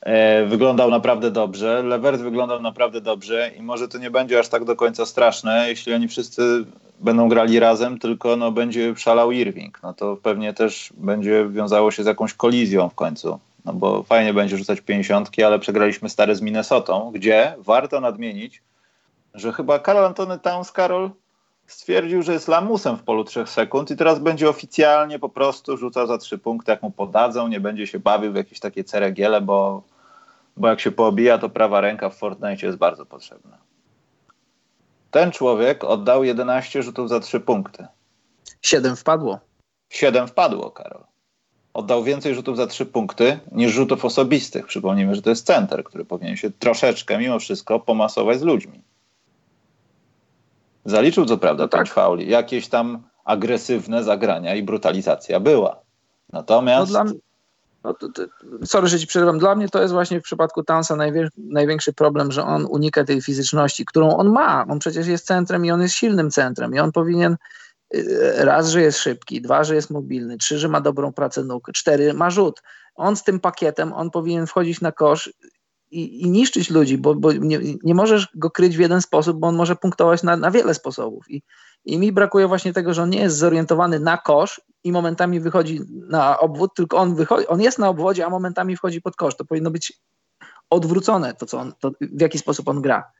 E, wyglądał naprawdę dobrze. Levert wyglądał naprawdę dobrze i może to nie będzie aż tak do końca straszne, jeśli oni wszyscy będą grali razem, tylko no, będzie szalał Irving. No to pewnie też będzie wiązało się z jakąś kolizją w końcu. No bo fajnie będzie rzucać 50, ale przegraliśmy stare z Minnesotą, gdzie warto nadmienić, że chyba Karol Antony Towns Karol stwierdził, że jest lamusem w polu 3 sekund i teraz będzie oficjalnie po prostu rzucał za 3 punkty, jak mu podadzą, nie będzie się bawił w jakieś takie ceregiele, bo, bo jak się poobija, to prawa ręka w Fortnite jest bardzo potrzebna. Ten człowiek oddał 11 rzutów za 3 punkty. 7 wpadło. 7 wpadło, Karol. Oddał więcej rzutów za 3 punkty niż rzutów osobistych. Przypomnijmy, że to jest center, który powinien się troszeczkę, mimo wszystko, pomasować z ludźmi. Zaliczył co prawda no tak. fauli, jakieś tam agresywne zagrania i brutalizacja była. Natomiast... No no to, to, sorry, że ci przerywam. Dla mnie to jest właśnie w przypadku Tansa najwię, największy problem, że on unika tej fizyczności, którą on ma. On przecież jest centrem i on jest silnym centrem i on powinien y, raz, że jest szybki, dwa, że jest mobilny, trzy, że ma dobrą pracę nóg, cztery, ma rzut. On z tym pakietem, on powinien wchodzić na kosz i, i niszczyć ludzi, bo, bo nie, nie, możesz go kryć w jeden sposób, bo on może punktować na, na wiele sposobów. I, I mi brakuje właśnie tego, że on nie jest zorientowany na kosz i momentami wychodzi na obwód, tylko on, wychodzi, on jest na obwodzie, a momentami wchodzi pod kosz. To powinno być odwrócone, to, co on, to w jaki sposób on gra.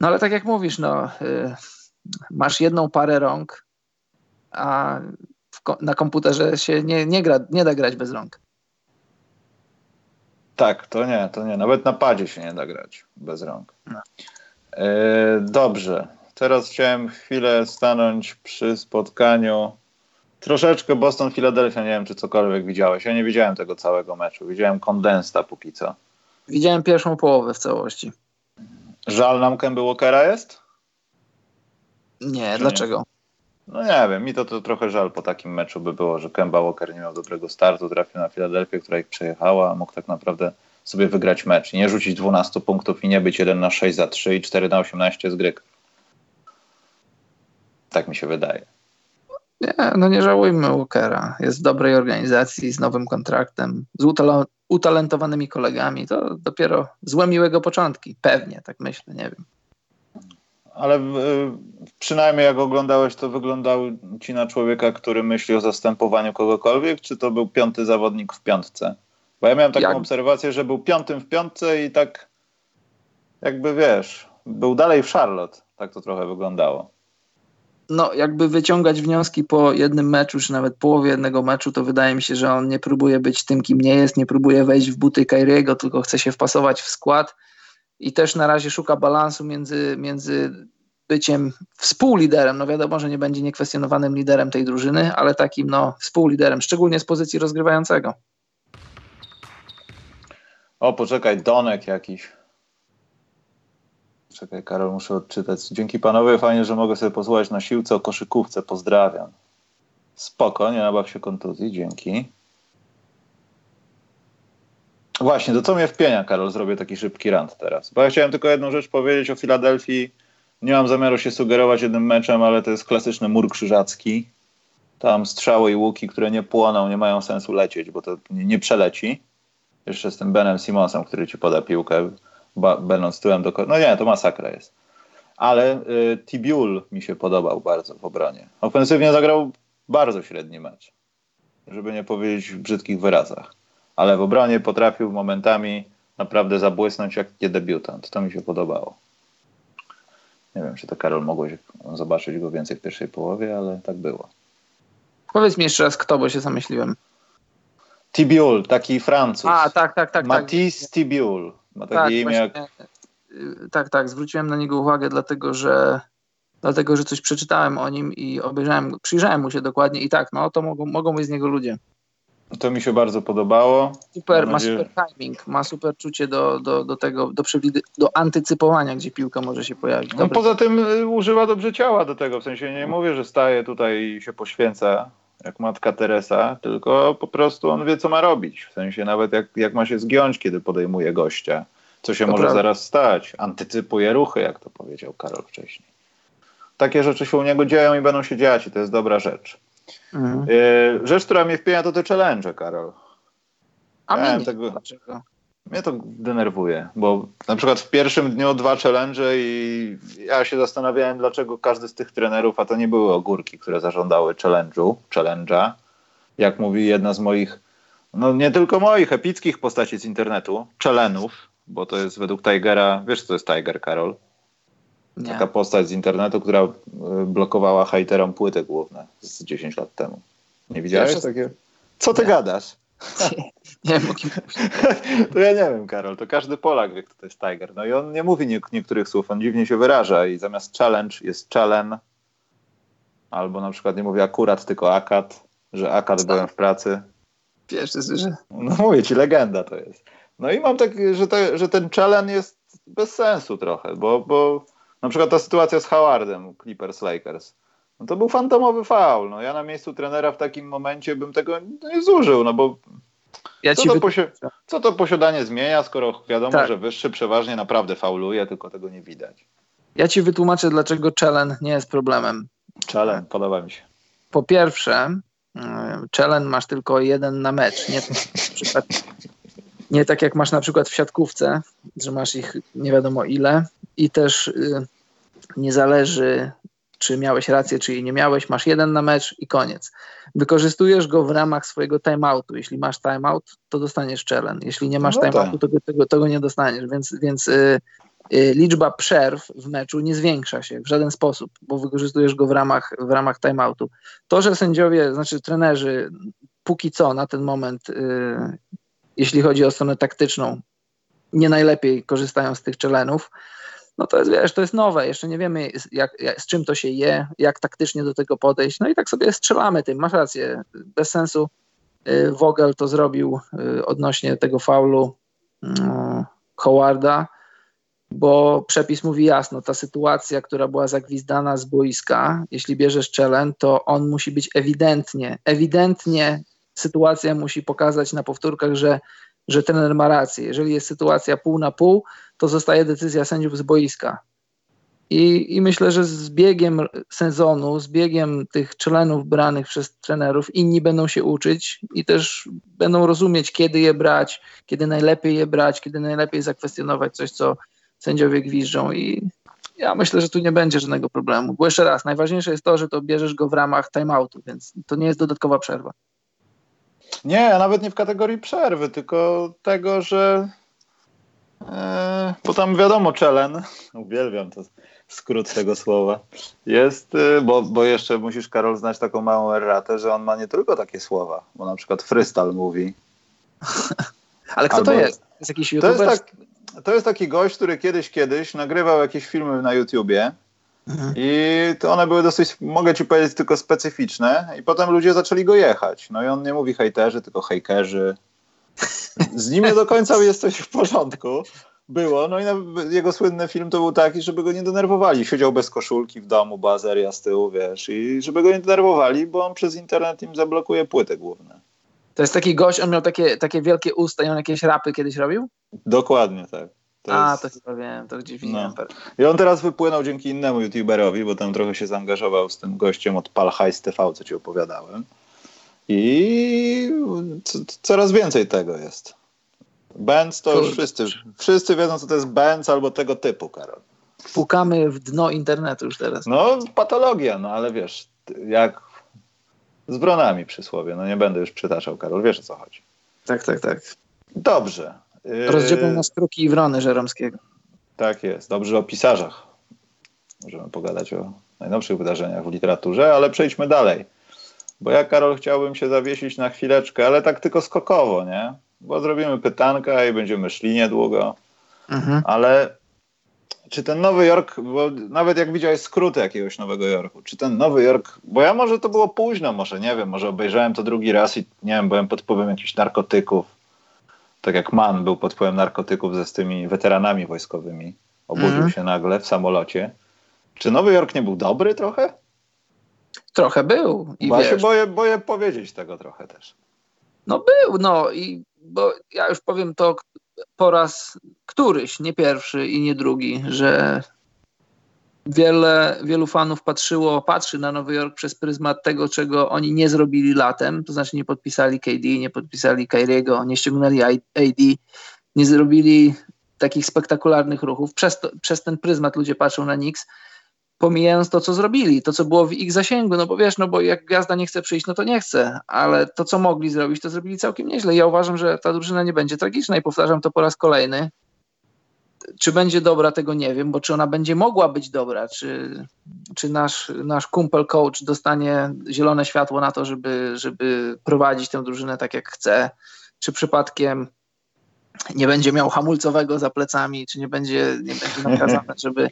No ale tak jak mówisz, no, y, masz jedną parę rąk, a na komputerze się nie, nie, gra, nie da grać bez rąk. Tak, to nie, to nie. Nawet na padzie się nie da grać bez rąk. No. E, dobrze. Teraz chciałem chwilę stanąć przy spotkaniu. Troszeczkę Boston-Philadelphia, nie wiem czy cokolwiek widziałeś. Ja nie widziałem tego całego meczu. Widziałem kondensta póki co. Widziałem pierwszą połowę w całości. Żal nam Kemby Walkera jest? Nie, czy dlaczego? No nie wiem, mi to, to trochę żal po takim meczu by było, że Kemba Walker nie miał dobrego startu, trafił na Filadelfię, która ich przejechała, mógł tak naprawdę sobie wygrać mecz nie rzucić 12 punktów i nie być 1 na 6 za 3 i 4 na 18 z gry. Tak mi się wydaje. Nie, no nie żałujmy Walkera. Jest w dobrej organizacji, z nowym kontraktem, z utalentowanymi kolegami. To dopiero złe miłego początki. Pewnie, tak myślę, nie wiem ale y, przynajmniej jak oglądałeś, to wyglądał ci na człowieka, który myśli o zastępowaniu kogokolwiek, czy to był piąty zawodnik w piątce? Bo ja miałem taką jak? obserwację, że był piątym w piątce i tak jakby wiesz, był dalej w Charlotte. Tak to trochę wyglądało. No, jakby wyciągać wnioski po jednym meczu, czy nawet połowie jednego meczu, to wydaje mi się, że on nie próbuje być tym, kim nie jest, nie próbuje wejść w buty Kairiego, tylko chce się wpasować w skład i też na razie szuka balansu między, między byciem współliderem, no wiadomo, że nie będzie niekwestionowanym liderem tej drużyny, ale takim no współliderem, szczególnie z pozycji rozgrywającego. O, poczekaj, Donek jakiś. Czekaj, Karol, muszę odczytać. Dzięki panowie, fajnie, że mogę sobie posłuchać na siłce o koszykówce. Pozdrawiam. Spoko, nie nabaw się kontuzji, dzięki. Właśnie, to co mnie wpienia, Karol, zrobię taki szybki rant teraz. Bo ja chciałem tylko jedną rzecz powiedzieć o Filadelfii. Nie mam zamiaru się sugerować jednym meczem, ale to jest klasyczny mur krzyżacki. Tam strzały i łuki, które nie płoną, nie mają sensu lecieć, bo to nie, przeleci. Jeszcze z tym Benem Simonsem, który ci poda piłkę, będąc tyłem do... No nie, to masakra jest. Ale y, Tibiul mi się podobał bardzo w obronie. Ofensywnie zagrał bardzo średni mecz. Żeby nie powiedzieć w brzydkich wyrazach ale w obronie potrafił momentami naprawdę zabłysnąć jak nie debiutant. To mi się podobało. Nie wiem, czy to Karol mogłeś zobaczyć go więcej w pierwszej połowie, ale tak było. Powiedz mi jeszcze raz kto, bo się zamyśliłem. Tibiul, taki Francuz. A, tak, tak, tak. tak. Matisse tak. Tibiul. Ma takie tak, imię jak... Y, tak, tak. Zwróciłem na niego uwagę, dlatego że dlatego, że coś przeczytałem o nim i obejrzałem, przyjrzałem mu się dokładnie i tak, no to mogą, mogą być z niego ludzie. To mi się bardzo podobało. Super, ma super timing, ma super czucie do, do, do tego, do, przewidy, do antycypowania, gdzie piłka może się pojawić. No poza tym y, używa dobrze ciała do tego, w sensie nie mówię, że staje tutaj i się poświęca jak matka Teresa, tylko po prostu on wie, co ma robić. W sensie nawet jak, jak ma się zgiąć, kiedy podejmuje gościa. Co się to może prawda. zaraz stać. Antycypuje ruchy, jak to powiedział Karol wcześniej. Takie rzeczy się u niego dzieją i będą się dziać i to jest dobra rzecz. Mhm. E, rzecz, która mnie wpienia, to te challenge, Karol. A ja mnie tego... Dlaczego? Mnie to denerwuje, bo na przykład w pierwszym dniu dwa challenge i ja się zastanawiałem, dlaczego każdy z tych trenerów, a to nie były ogórki, które zażądały challenge'u, challenge'a, jak mówi jedna z moich, no nie tylko moich, epickich postaci z internetu, challenge'ów, bo to jest według Tigera, wiesz co to jest Tiger, Karol? Nie. Taka postać z internetu, która e, blokowała hejterom płyty główne z 10 lat temu. Nie widziałeś Pierwsze... takie? Co ty nie. gadasz? Nie, wiem, o kim To ja nie wiem, Karol. To każdy Polak wie, kto to jest Tiger. No i on nie mówi nie, niektórych słów, on dziwnie się wyraża i zamiast challenge jest challenge. Albo na przykład nie mówi akurat, tylko akat, że akat byłem w pracy. Pierwsze słyszę. No mówię ci, legenda to jest. No i mam tak, że, to, że ten challenge jest bez sensu trochę, bo, bo na przykład ta sytuacja z Howardem, Clippers Lakers. No to był fantomowy faul. No ja na miejscu trenera w takim momencie bym tego nie zużył, no bo ja co, to posi- co, to posiadanie zmienia, skoro wiadomo, tak. że wyższy przeważnie naprawdę fauluje, tylko tego nie widać. Ja ci wytłumaczę, dlaczego challenge nie jest problemem. Challenge, podoba mi się. Po pierwsze, challenge masz tylko jeden na mecz. Nie, Nie tak jak masz na przykład w siatkówce, że masz ich nie wiadomo ile i też y, nie zależy, czy miałeś rację, czy jej nie miałeś. Masz jeden na mecz i koniec. Wykorzystujesz go w ramach swojego timeoutu. Jeśli masz timeout, to dostaniesz challenge. Jeśli nie masz no timeoutu, to tego, tego nie dostaniesz. Więc, więc y, y, liczba przerw w meczu nie zwiększa się w żaden sposób, bo wykorzystujesz go w ramach, w ramach timeoutu. To, że sędziowie, znaczy trenerzy, póki co na ten moment, jeśli chodzi o stronę taktyczną, nie najlepiej korzystają z tych czelenów, no to jest, wiesz, to jest nowe, jeszcze nie wiemy jak, jak, z czym to się je, jak taktycznie do tego podejść, no i tak sobie strzelamy tym, masz rację, bez sensu y, Vogel to zrobił y, odnośnie tego faulu y, Howarda, bo przepis mówi jasno, ta sytuacja, która była zagwizdana z boiska, jeśli bierzesz czelen, to on musi być ewidentnie, ewidentnie sytuacja musi pokazać na powtórkach, że, że trener ma rację. Jeżeli jest sytuacja pół na pół, to zostaje decyzja sędziów z boiska. I, I, myślę, że z biegiem sezonu, z biegiem tych czelenów branych przez trenerów, inni będą się uczyć i też będą rozumieć, kiedy je brać, kiedy najlepiej je brać, kiedy najlepiej zakwestionować coś, co sędziowie gwiżdżą. I ja myślę, że tu nie będzie żadnego problemu. Bo jeszcze raz, najważniejsze jest to, że to bierzesz go w ramach timeoutu, więc to nie jest dodatkowa przerwa. Nie, nawet nie w kategorii przerwy, tylko tego, że e, bo tam wiadomo, czelen, uwielbiam to skrót tego słowa, jest, e, bo, bo jeszcze musisz, Karol, znać taką małą erratę, że on ma nie tylko takie słowa, bo na przykład Frystal mówi. Ale kto Albo, to jest? Jest jakiś youtuber? To jest, tak, to jest taki gość, który kiedyś, kiedyś nagrywał jakieś filmy na YouTubie Mhm. I to one były dosyć, mogę ci powiedzieć, tylko specyficzne. I potem ludzie zaczęli go jechać. No i on nie mówi hejterzy, tylko hejkerzy. Z nim nie do końca jest coś w porządku. Było. No i jego słynny film to był taki, żeby go nie denerwowali. Siedział bez koszulki w domu, bazeria z tyłu, wiesz. I żeby go nie denerwowali, bo on przez internet im zablokuje płyty główne. To jest taki gość, on miał takie, takie wielkie usta i on jakieś rapy kiedyś robił? Dokładnie tak. To A, jest... to chyba wiem, to gdzieś widziałem. No. I on teraz wypłynął dzięki innemu youtuberowi, bo tam trochę się zaangażował z tym gościem od Palhajs TV, co ci opowiadałem. I coraz więcej tego jest. Benz to już wszyscy, wszyscy wiedzą, co to jest Benz albo tego typu, Karol. Pukamy w dno internetu już teraz. No, patologia, no ale wiesz, jak z bronami przysłowie, no nie będę już przytaczał, Karol, wiesz o co chodzi. Tak, tak, tak. Dobrze. Rozdzielą na skruki i wrony Żeromskiego. Tak jest. Dobrze o pisarzach. Możemy pogadać o najnowszych wydarzeniach w literaturze, ale przejdźmy dalej. Bo ja, Karol, chciałbym się zawiesić na chwileczkę, ale tak tylko skokowo, nie? Bo zrobimy pytanka i będziemy szli niedługo. Mhm. Ale czy ten Nowy Jork, bo nawet jak widziałeś skróty jakiegoś Nowego Jorku, czy ten Nowy Jork, bo ja może to było późno, może nie wiem, może obejrzałem to drugi raz i nie wiem, byłem pod wpływem jakichś narkotyków tak jak Mann był pod wpływem narkotyków ze z tymi weteranami wojskowymi, obudził mm. się nagle w samolocie. Czy Nowy Jork nie był dobry trochę? Trochę był. I ja się boję, boję powiedzieć tego trochę też. No był, no i bo ja już powiem to po raz któryś, nie pierwszy i nie drugi, że wiele, wielu fanów patrzyło, patrzy na Nowy Jork przez pryzmat tego, czego oni nie zrobili latem, to znaczy nie podpisali KD, nie podpisali Kyriego, nie ściągnęli AD, nie zrobili takich spektakularnych ruchów. Przez, to, przez ten pryzmat ludzie patrzą na Knicks, pomijając to, co zrobili, to, co było w ich zasięgu, no bo wiesz, no bo jak gwiazda nie chce przyjść, no to nie chce, ale to, co mogli zrobić, to zrobili całkiem nieźle. Ja uważam, że ta drużyna nie będzie tragiczna i powtarzam to po raz kolejny. Czy będzie dobra, tego nie wiem, bo czy ona będzie mogła być dobra, czy, czy nasz, nasz kumpel coach dostanie zielone światło na to, żeby, żeby prowadzić tę drużynę tak jak chce, czy przypadkiem nie będzie miał hamulcowego za plecami, czy nie będzie, nie będzie nakazane, żeby,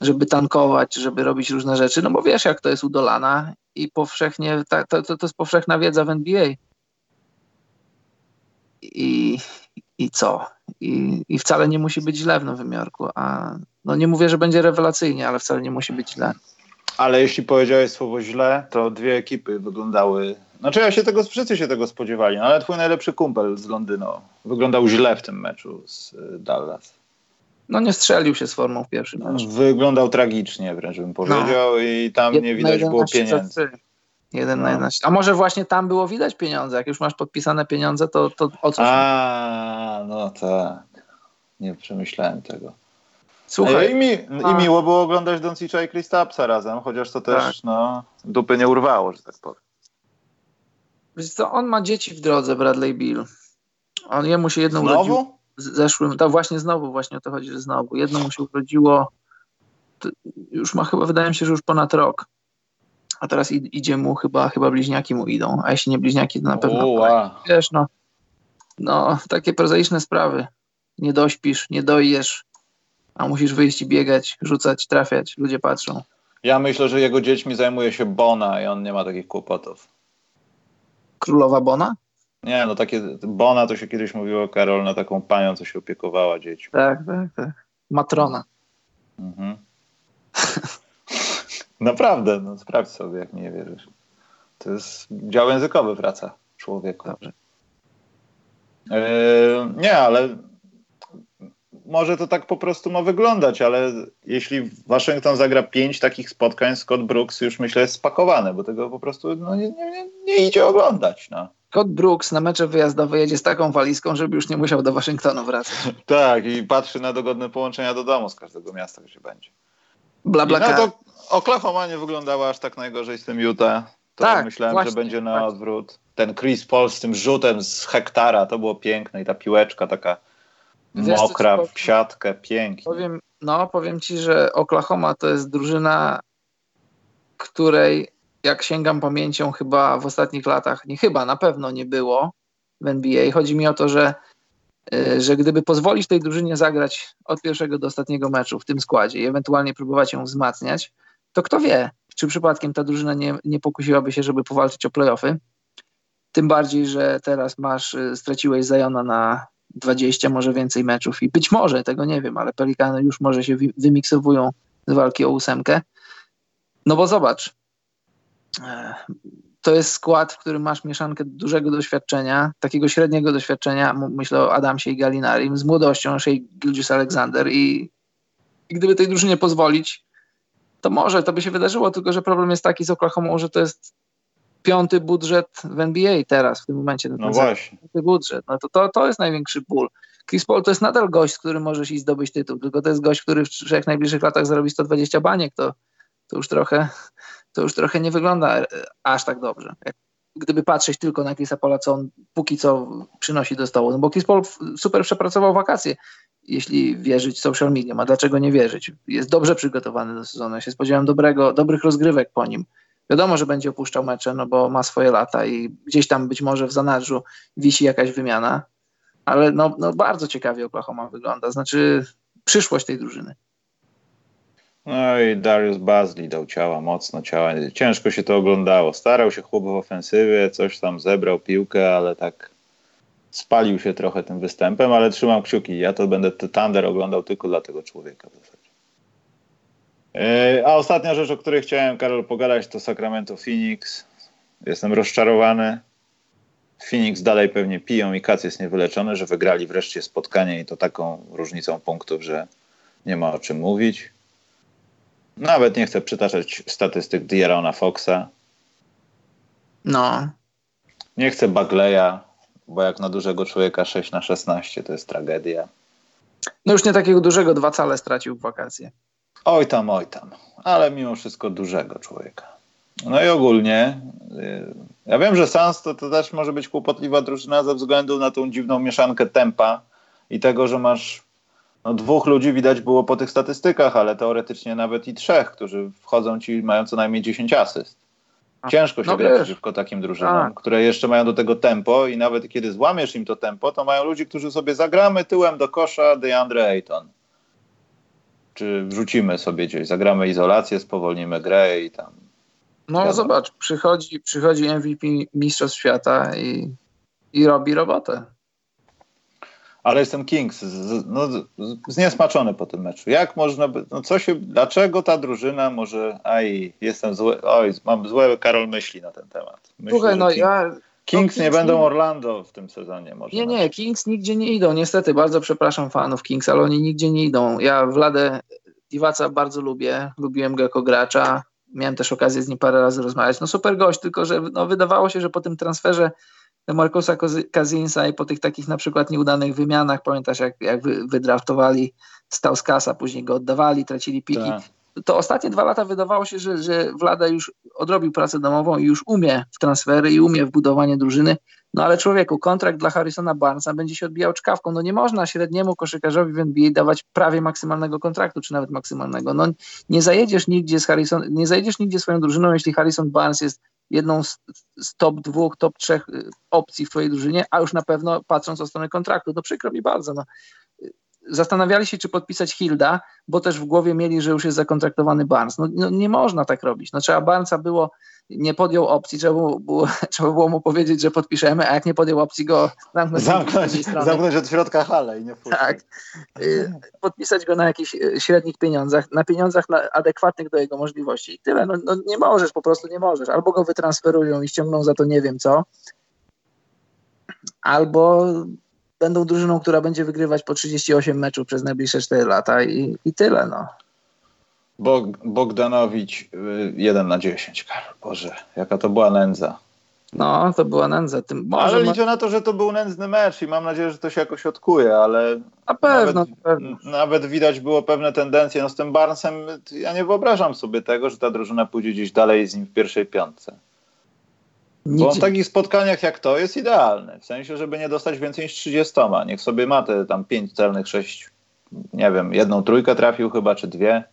żeby tankować, żeby robić różne rzeczy, no bo wiesz jak to jest udolana i powszechnie, to, to, to jest powszechna wiedza w NBA. I, i co? I, I wcale nie musi być źle w Nowym Jorku. A no nie mówię, że będzie rewelacyjnie, ale wcale nie musi być źle. Ale jeśli powiedziałeś słowo źle, to dwie ekipy wyglądały. Znaczy, ja się tego, wszyscy się tego spodziewali, no ale twój najlepszy kumpel z Londynu wyglądał źle w tym meczu z y, Dallas. No nie strzelił się z formą w pierwszym meczu. Wyglądał tragicznie, wręcz bym powiedział, no. i tam nie widać było pieniędzy. Jeden no. na 11. A może właśnie tam było widać pieniądze? Jak już masz podpisane pieniądze, to, to o co? A, no tak. Nie przemyślałem tego. Słuchaj. I, mi, I miło było oglądać Doncicza i Kristapsa razem, chociaż to też tak. no, dupy nie urwało, że tak powiem. Wiesz co, on ma dzieci w drodze, Bradley Bill. On jemu się jedno znowu? urodziło. Zeszłym, to właśnie znowu, właśnie o to chodzi, że znowu. Jedno mu się urodziło, już ma chyba, wydaje mi się, że już ponad rok. A teraz idzie mu chyba, chyba bliźniaki mu idą. A jeśli nie bliźniaki, to na pewno. Uła. Wiesz, no, no, takie prozaiczne sprawy. Nie dośpisz, nie dojesz, a musisz wyjść i biegać, rzucać, trafiać. Ludzie patrzą. Ja myślę, że jego dziećmi zajmuje się Bona i on nie ma takich kłopotów. Królowa Bona? Nie, no takie Bona to się kiedyś mówiło, Karol, na taką panią, co się opiekowała dziećmi. Tak, tak, tak. Matrona. Mhm. Naprawdę, no sprawdź sobie, jak nie wierzysz. To jest dział językowy wraca człowieku. Dobrze. Yy, nie, ale może to tak po prostu ma wyglądać, ale jeśli Waszyngton zagra pięć takich spotkań, Scott Brooks już myślę jest spakowany, bo tego po prostu no, nie, nie, nie idzie oglądać. No. Scott Brooks na mecze wyjazdowe jedzie z taką walizką, żeby już nie musiał do Waszyngtonu wracać. tak, i patrzy na dogodne połączenia do domu z każdego miasta, gdzie będzie. Bla, bla, no to Oklahoma nie wyglądała aż tak najgorzej z tym Utah. To tak, myślałem, właśnie, że będzie na właśnie. odwrót. Ten Chris Paul z tym rzutem z hektara, to było piękne i ta piłeczka taka Wiesz, mokra w siatkę, pięknie. Powiem, no, powiem ci, że Oklahoma to jest drużyna, której jak sięgam pamięcią chyba w ostatnich latach, nie chyba, na pewno nie było w NBA. Chodzi mi o to, że, że gdyby pozwolić tej drużynie zagrać od pierwszego do ostatniego meczu w tym składzie i ewentualnie próbować ją wzmacniać, to kto wie, czy przypadkiem ta drużyna nie, nie pokusiłaby się, żeby powalczyć o playoffy. Tym bardziej, że teraz masz, y, straciłeś Zajona na 20, może więcej meczów i być może, tego nie wiem, ale Pelikany już może się wymiksowują z walki o ósemkę. No bo zobacz, e, to jest skład, w którym masz mieszankę dużego doświadczenia, takiego średniego doświadczenia, myślę o Adamsie i Galinarim, z młodością Shea Gilgis Alexander i, i gdyby tej drużynie pozwolić, to może to by się wydarzyło, tylko że problem jest taki z Oklahoma, że to jest piąty budżet w NBA teraz, w tym momencie. No, właśnie. Piąty budżet. No to, to, to jest największy ból. Chris Paul to jest nadal gość, z którym możesz iść zdobyć tytuł, tylko to jest gość, który w trzech najbliższych latach zarobi 120 baniek, to, to, już, trochę, to już trochę nie wygląda e, aż tak dobrze. Gdyby patrzeć tylko na Chrisa Paula, co on póki co przynosi do stołu. No bo Chris Paul super przepracował wakacje, jeśli wierzyć social mediom. A dlaczego nie wierzyć? Jest dobrze przygotowany do sezonu. Ja się spodziewałem dobrego, dobrych rozgrywek po nim. Wiadomo, że będzie opuszczał mecze, no bo ma swoje lata i gdzieś tam być może w zanadrzu wisi jakaś wymiana, ale no, no bardzo ciekawie Oklahoma wygląda, znaczy przyszłość tej drużyny. No i Darius Bazley dał ciała, mocno ciała. Ciężko się to oglądało. Starał się chłop w ofensywie, coś tam zebrał piłkę, ale tak spalił się trochę tym występem, ale trzymam kciuki. Ja to będę Thunder oglądał tylko dla tego człowieka w zasadzie. E, a ostatnia rzecz, o której chciałem, Karol, pogadać, to Sacramento Phoenix. Jestem rozczarowany. Phoenix dalej pewnie piją i kac jest niewyleczony, że wygrali wreszcie spotkanie i to taką różnicą punktów, że nie ma o czym mówić. Nawet nie chcę przytaczać statystyk Dierona Foxa. No. Nie chcę Bagleya, bo jak na dużego człowieka 6 na 16 to jest tragedia. No już nie takiego dużego, dwa cale stracił w wakacje. Oj tam, oj tam, ale mimo wszystko dużego człowieka. No i ogólnie, y, ja wiem, że Sans to, to też może być kłopotliwa drużyna ze względu na tą dziwną mieszankę tempa i tego, że masz no, dwóch ludzi widać było po tych statystykach, ale teoretycznie nawet i trzech, którzy wchodzą ci, mają co najmniej 10 asyst. Ciężko się no gra przeciwko takim drużynom, tak. które jeszcze mają do tego tempo i nawet kiedy złamiesz im to tempo, to mają ludzi, którzy sobie zagramy tyłem do kosza DeAndre Ayton czy wrzucimy sobie gdzieś, zagramy izolację, spowolnimy grę i tam. No wiadomo. zobacz, przychodzi, przychodzi MVP Mistrzostw Świata i, i robi robotę. Ale jestem Kings, z, no, zniesmaczony po tym meczu. Jak można by, no co się, dlaczego ta drużyna może, aj, jestem zły, oj, mam złe Karol myśli na ten temat. Myślę, Słuchaj, no King, ja... Kings no, nie będą Orlando w tym sezonie. Może nie, nie, Kings nigdzie nie idą. Niestety, bardzo przepraszam fanów Kings, ale oni nigdzie nie idą. Ja Vladę Divaca bardzo lubię. Lubiłem go jako gracza. miałem też okazję z nim parę razy rozmawiać. No super gość, tylko że no, wydawało się, że po tym transferze Marcosa Kazinsa i po tych takich na przykład nieudanych wymianach, pamiętasz jak, jak wydraftowali Stauskasa, później go oddawali, tracili piki. Tak. To ostatnie dwa lata wydawało się, że, że Wlada już odrobił pracę domową i już umie w transfery i umie w budowanie drużyny. No ale człowieku, kontrakt dla Harrisona Barnesa będzie się odbijał czkawką. No nie można średniemu koszykarzowi w NBA dawać prawie maksymalnego kontraktu, czy nawet maksymalnego. No nie zajedziesz nigdzie z Harrison, nie zajedziesz nigdzie swoją drużyną, jeśli Harrison Barnes jest jedną z, z, top dwóch, top trzech y, opcji w twojej drużynie, a już na pewno patrząc o stronę kontraktu, to przykro mi bardzo. No. Zastanawiali się, czy podpisać Hilda, bo też w głowie mieli, że już jest zakontraktowany Barnes. No, no nie można tak robić. No, trzeba Barnesa było nie podjął opcji, trzeba było, było, trzeba było mu powiedzieć, że podpiszemy, a jak nie podjął opcji go zamknąć, zamknąć, zamknąć od środka halę i nie wpuścić. Tak. Y, podpisać go na jakichś y, średnich pieniądzach, na pieniądzach adekwatnych do jego możliwości. I tyle. No, no nie możesz, po prostu nie możesz. Albo go wytransferują i ściągną za to nie wiem co, albo będą drużyną, która będzie wygrywać po 38 meczów przez najbliższe 4 lata i, i tyle. No. Bog, Bogdanowicz 1 y, na 10. Boże, jaka to była nędza. No, to była nędza. Tym może ale liczę na to, że to był nędzny mecz i mam nadzieję, że to się jakoś odkuje, ale na pewno, nawet, na pewno. nawet widać było pewne tendencje. No z tym Barnesem ja nie wyobrażam sobie tego, że ta drużyna pójdzie gdzieś dalej z nim w pierwszej piątce. Bo on w takich spotkaniach jak to jest idealny. W sensie, żeby nie dostać więcej niż 30. Niech sobie ma te tam 5 celnych, 6, nie wiem, jedną trójkę trafił chyba, czy dwie.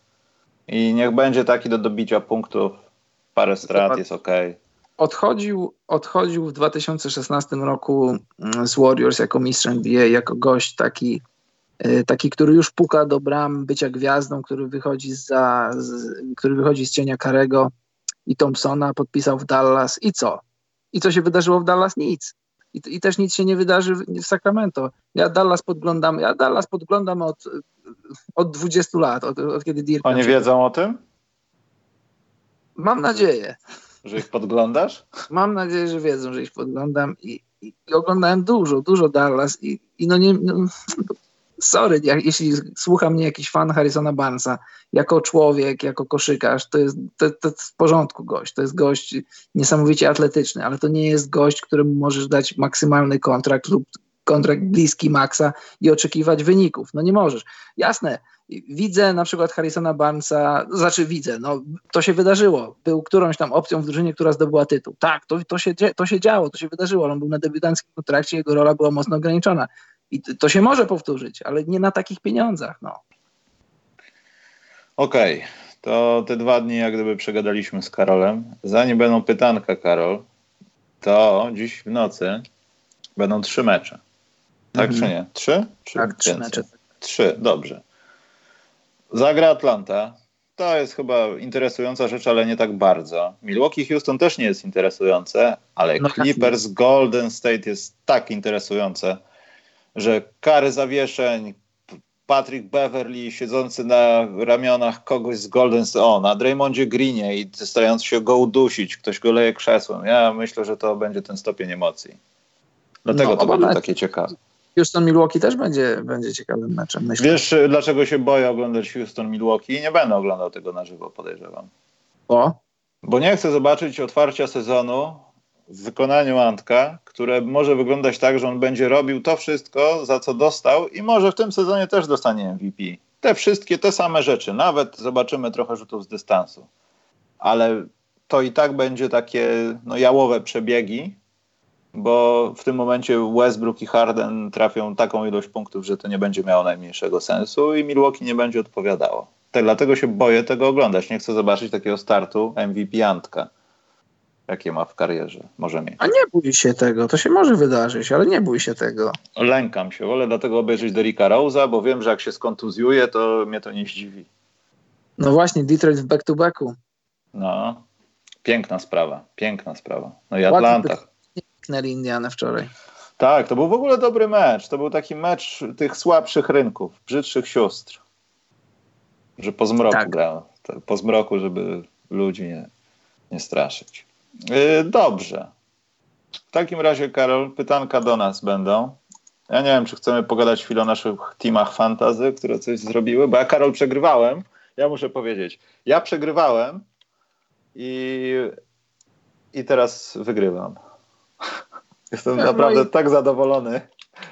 I niech będzie taki do dobicia punktów, parę strat, jest ok. Odchodził, odchodził w 2016 roku mm, z Warriors jako mistrz NBA, jako gość taki, y, taki, który już puka do bram bycia gwiazdą, który wychodzi, za, z, który wychodzi z cienia Karego i Thompsona, podpisał w Dallas i co? I co się wydarzyło w Dallas? Nic. I, I, też nic się nie wydarzy w, w Sacramento. Ja Dallas podglądam, ja Dallas podglądam od od 20 lat, od, od kiedy Dirk... Oni wiedzą o tym? Mam nadzieję. Że ich podglądasz? Mam nadzieję, że wiedzą, że ich podglądam i, i, i oglądałem dużo, dużo Dallas i, i no nie... No, sorry, jak, jeśli słucha mnie jakiś fan Harrisona Barnesa, jako człowiek, jako koszykarz, to jest, to, to jest w porządku gość. To jest gość niesamowicie atletyczny, ale to nie jest gość, któremu możesz dać maksymalny kontrakt lub kontrakt bliski maksa i oczekiwać wyników. No nie możesz. Jasne, widzę na przykład Harrisona Barnesa, znaczy widzę, no to się wydarzyło. Był którąś tam opcją w drużynie, która zdobyła tytuł. Tak, to, to, się, to się działo, to się wydarzyło. On był na debiutanckim kontrakcie, jego rola była mocno ograniczona. I to się może powtórzyć, ale nie na takich pieniądzach. No. Okej, okay. to te dwa dni jak gdyby przegadaliśmy z Karolem. Zanim będą pytanka, Karol, to dziś w nocy będą trzy mecze. Tak mhm. czy nie? Trzy? Czy tak, trzy mecze. Trzy, dobrze. Zagra Atlanta. To jest chyba interesująca rzecz, ale nie tak bardzo. Milwaukee Houston też nie jest interesujące, ale no tak, Clippers tak. Golden State jest tak interesujące, że kary zawieszeń, Patrick Beverly siedzący na ramionach kogoś z Golden State, o, na Draymondzie Greenie i starając się go udusić, ktoś go leje krzesłem. Ja myślę, że to będzie ten stopień emocji. Dlatego no, to będzie takie ciekawe. Houston-Milwaukee też będzie, będzie ciekawym meczem. Myślę. Wiesz, dlaczego się boję oglądać Houston-Milwaukee? Nie będę oglądał tego na żywo, podejrzewam. Bo? Bo nie chcę zobaczyć otwarcia sezonu w wykonaniu Antka, które może wyglądać tak, że on będzie robił to wszystko, za co dostał i może w tym sezonie też dostanie MVP. Te wszystkie, te same rzeczy. Nawet zobaczymy trochę rzutów z dystansu. Ale to i tak będzie takie no, jałowe przebiegi, bo w tym momencie Westbrook i Harden trafią taką ilość punktów, że to nie będzie miało najmniejszego sensu i Milwaukee nie będzie odpowiadało. Tak, dlatego się boję tego oglądać. Nie chcę zobaczyć takiego startu MVP Antka, jakie ma w karierze. Może mieć. A nie bój się tego. To się może wydarzyć, ale nie bój się tego. Lękam się. Wolę dlatego obejrzeć Derricka Rose'a, bo wiem, że jak się skontuzjuje, to mnie to nie zdziwi. No właśnie, Detroit w back-to-backu. No, piękna sprawa. Piękna sprawa. No i Atlanta piknęli Indianę wczoraj. Tak, to był w ogóle dobry mecz. To był taki mecz tych słabszych rynków, brzydszych sióstr. Że po zmroku tak. grał. Po zmroku, żeby ludzi nie, nie straszyć. Yy, dobrze. W takim razie, Karol, pytanka do nas będą. Ja nie wiem, czy chcemy pogadać chwilę o naszych teamach fantazy, które coś zrobiły, bo ja, Karol, przegrywałem. Ja muszę powiedzieć, ja przegrywałem i, i teraz wygrywam. Jestem ja, naprawdę moi... tak zadowolony,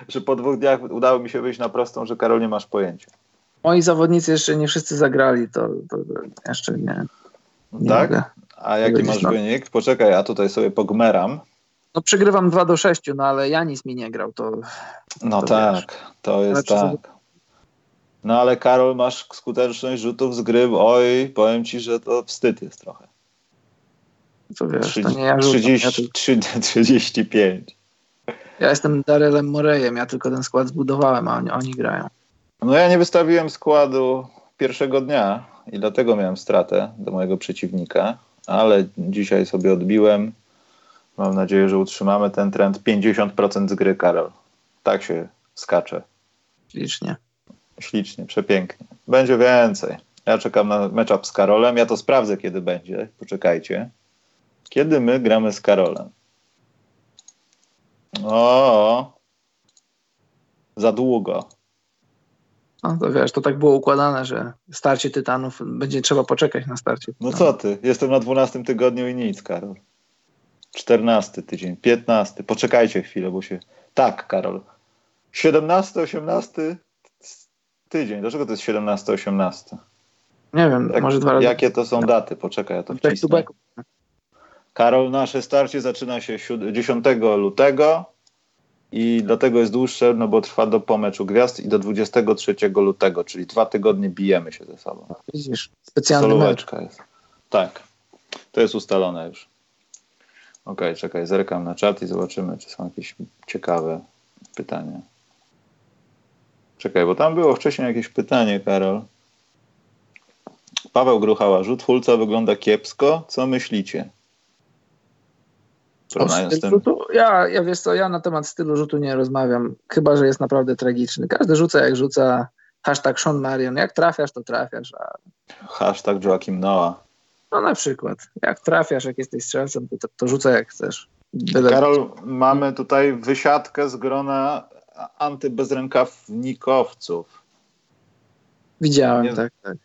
że po dwóch dniach udało mi się wyjść na prostą, że Karol nie masz pojęcia. Moi zawodnicy jeszcze nie wszyscy zagrali, to, to jeszcze nie. nie tak? Mogę. A jaki masz wynik? Poczekaj, ja tutaj sobie pogmeram. No przegrywam 2 do 6, no ale Janis mi nie grał, to... No to tak, wiesz. to jest tak. No ale Karol, masz skuteczność rzutów z gry, oj, powiem ci, że to wstyd jest trochę. To wiesz, 30, to nie ja rzucam. 30, ja 35. Ja jestem Darelem Morejem, ja tylko ten skład zbudowałem, a oni, oni grają. No ja nie wystawiłem składu pierwszego dnia i dlatego miałem stratę do mojego przeciwnika, ale dzisiaj sobie odbiłem. Mam nadzieję, że utrzymamy ten trend 50% z gry, Karol. Tak się skacze. Ślicznie. Ślicznie, przepięknie. Będzie więcej. Ja czekam na matchup z Karolem. Ja to sprawdzę, kiedy będzie. Poczekajcie. Kiedy my gramy z Karolem? O, za długo. No to wiesz, to tak było układane, że starcie tytanów będzie trzeba poczekać na starcie. No co ty? Jestem na 12 tygodniu i nic, Karol. 14 tydzień, 15. Poczekajcie chwilę, bo się. Tak, Karol. 17, 18 tydzień. Dlaczego to jest 17, 18? Nie wiem, Jak, może dwa razy. Jakie to są daty? Poczekaj, ja to wcisnę. Karol, nasze starcie zaczyna się 10 lutego i dlatego jest dłuższe, no bo trwa do pomeczu gwiazd i do 23 lutego, czyli dwa tygodnie bijemy się ze sobą. Widzisz, specjalny mecz. jest. Tak, to jest ustalone już. Ok, czekaj, zerkam na czat i zobaczymy, czy są jakieś ciekawe pytania. Czekaj, bo tam było wcześniej jakieś pytanie, Karol. Paweł Gruchała, rzut Hulca wygląda kiepsko. Co myślicie? Rzutu, ja, ja wiesz co, ja na temat stylu rzutu nie rozmawiam, chyba, że jest naprawdę tragiczny. Każdy rzuca jak rzuca, hashtag Sean Marion, jak trafiasz, to trafiasz. A... Hashtag Joachim Noah. No na przykład, jak trafiasz, jak jesteś strzelcem, to, to, to rzucaj jak chcesz. Byle Karol, mamy tutaj wysiadkę z grona antybezrękawnikowców. Widziałem, nie, tak, tak.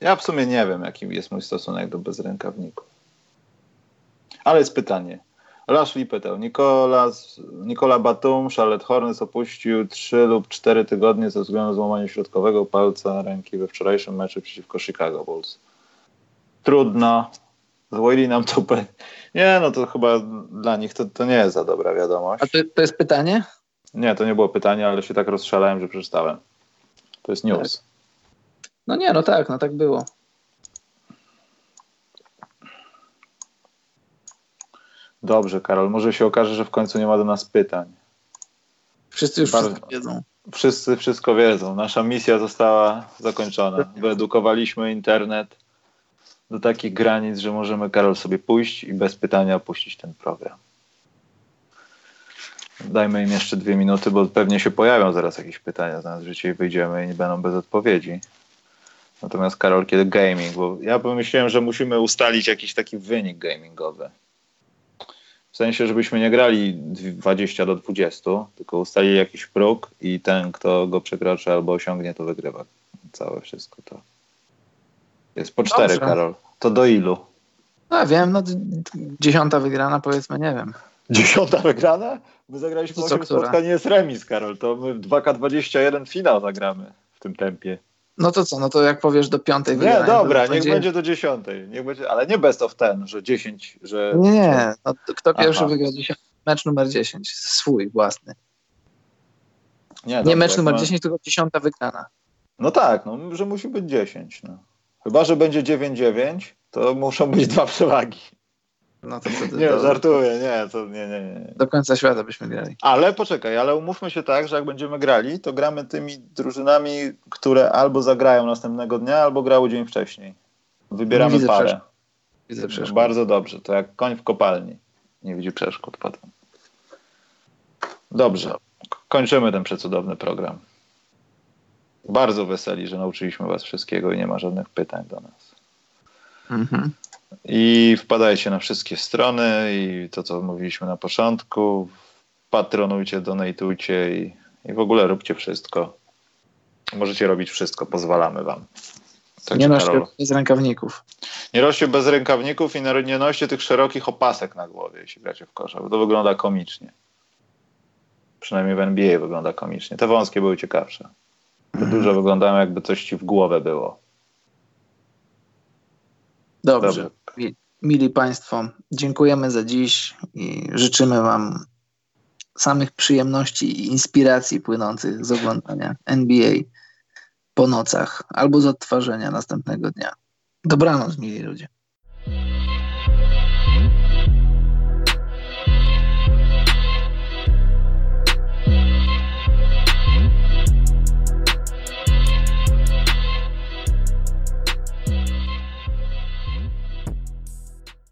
Ja w sumie nie wiem, jaki jest mój stosunek do bezrękawników. Ale jest pytanie. Lashley pytał, Nicolas, Nicola Batum, Charlotte Hornets opuścił 3 lub 4 tygodnie ze względu na złamanie środkowego palca ręki we wczorajszym meczu przeciwko Chicago Bulls. Trudno. Złoili nam tupę. Nie, no to chyba dla nich to, to nie jest za dobra wiadomość. A to, to jest pytanie? Nie, to nie było pytanie, ale się tak rozstrzelałem, że przeczytałem. To jest news. Tak. No nie, no tak, no tak było. Dobrze, Karol. Może się okaże, że w końcu nie ma do nas pytań. Wszyscy już Bardzo... wszystko wiedzą. Wszyscy wszystko wiedzą. Nasza misja została zakończona. Wyedukowaliśmy internet do takich granic, że możemy, Karol, sobie pójść i bez pytania opuścić ten program. Dajmy im jeszcze dwie minuty, bo pewnie się pojawią zaraz jakieś pytania. Zaraz życie i wyjdziemy i nie będą bez odpowiedzi. Natomiast Karol, kiedy gaming? Bo ja pomyślałem, że musimy ustalić jakiś taki wynik gamingowy. W sensie, żebyśmy nie grali 20 do 20, tylko ustalili jakiś próg i ten, kto go przekroczy albo osiągnie, to wygrywa całe wszystko. To jest po cztery. Karol. To do ilu? No wiem, no dziesiąta wygrana powiedzmy, nie wiem. Dziesiąta wygrana? My zagraliśmy 8 spotkań, jest remis, Karol. To my 2K21 finał zagramy w tym tempie. No to co, no to jak powiesz do piątej Nie, dobra, niech będzie... będzie do dziesiątej. Niech będzie, ale nie best of ten, że dziesięć, że... Nie. No, kto pierwszy Aha. wygra dziesiąty? Mecz numer 10, swój, własny. Nie, nie dobra, mecz numer ma... 10, tylko dziesiąta wygrana. No tak, no, że musi być 10. No. Chyba, że będzie 9-9, to muszą być dwa przewagi. No to wtedy nie, do... żartuję, nie, to nie, nie, nie. Do końca świata byśmy grali. Ale poczekaj, ale umówmy się tak, że jak będziemy grali, to gramy tymi drużynami, które albo zagrają następnego dnia, albo grały dzień wcześniej. Wybieramy Widzę parę. Przeszkód. Widzę przeszkód. Bardzo dobrze, to jak koń w kopalni. Nie widzi przeszkód potem. Dobrze, kończymy ten przecudowny program. Bardzo weseli, że nauczyliśmy was wszystkiego i nie ma żadnych pytań do nas. Mhm. I wpadajcie na wszystkie strony i to, co mówiliśmy na początku. Patronujcie, donatujcie i, i w ogóle róbcie wszystko. Możecie robić wszystko, pozwalamy wam. Tak nie noście bez rękawników. Nie noście bez rękawników i nie noście tych szerokich opasek na głowie, jeśli gracie w kosza, bo to wygląda komicznie. Przynajmniej w NBA wygląda komicznie. Te wąskie były ciekawsze. Te duże wyglądają jakby coś ci w głowę było. Dobrze. Dobrze. Mili Państwo, dziękujemy za dziś i życzymy Wam samych przyjemności i inspiracji płynących z oglądania NBA po nocach albo z odtwarzania następnego dnia. Dobranoc, mili ludzie.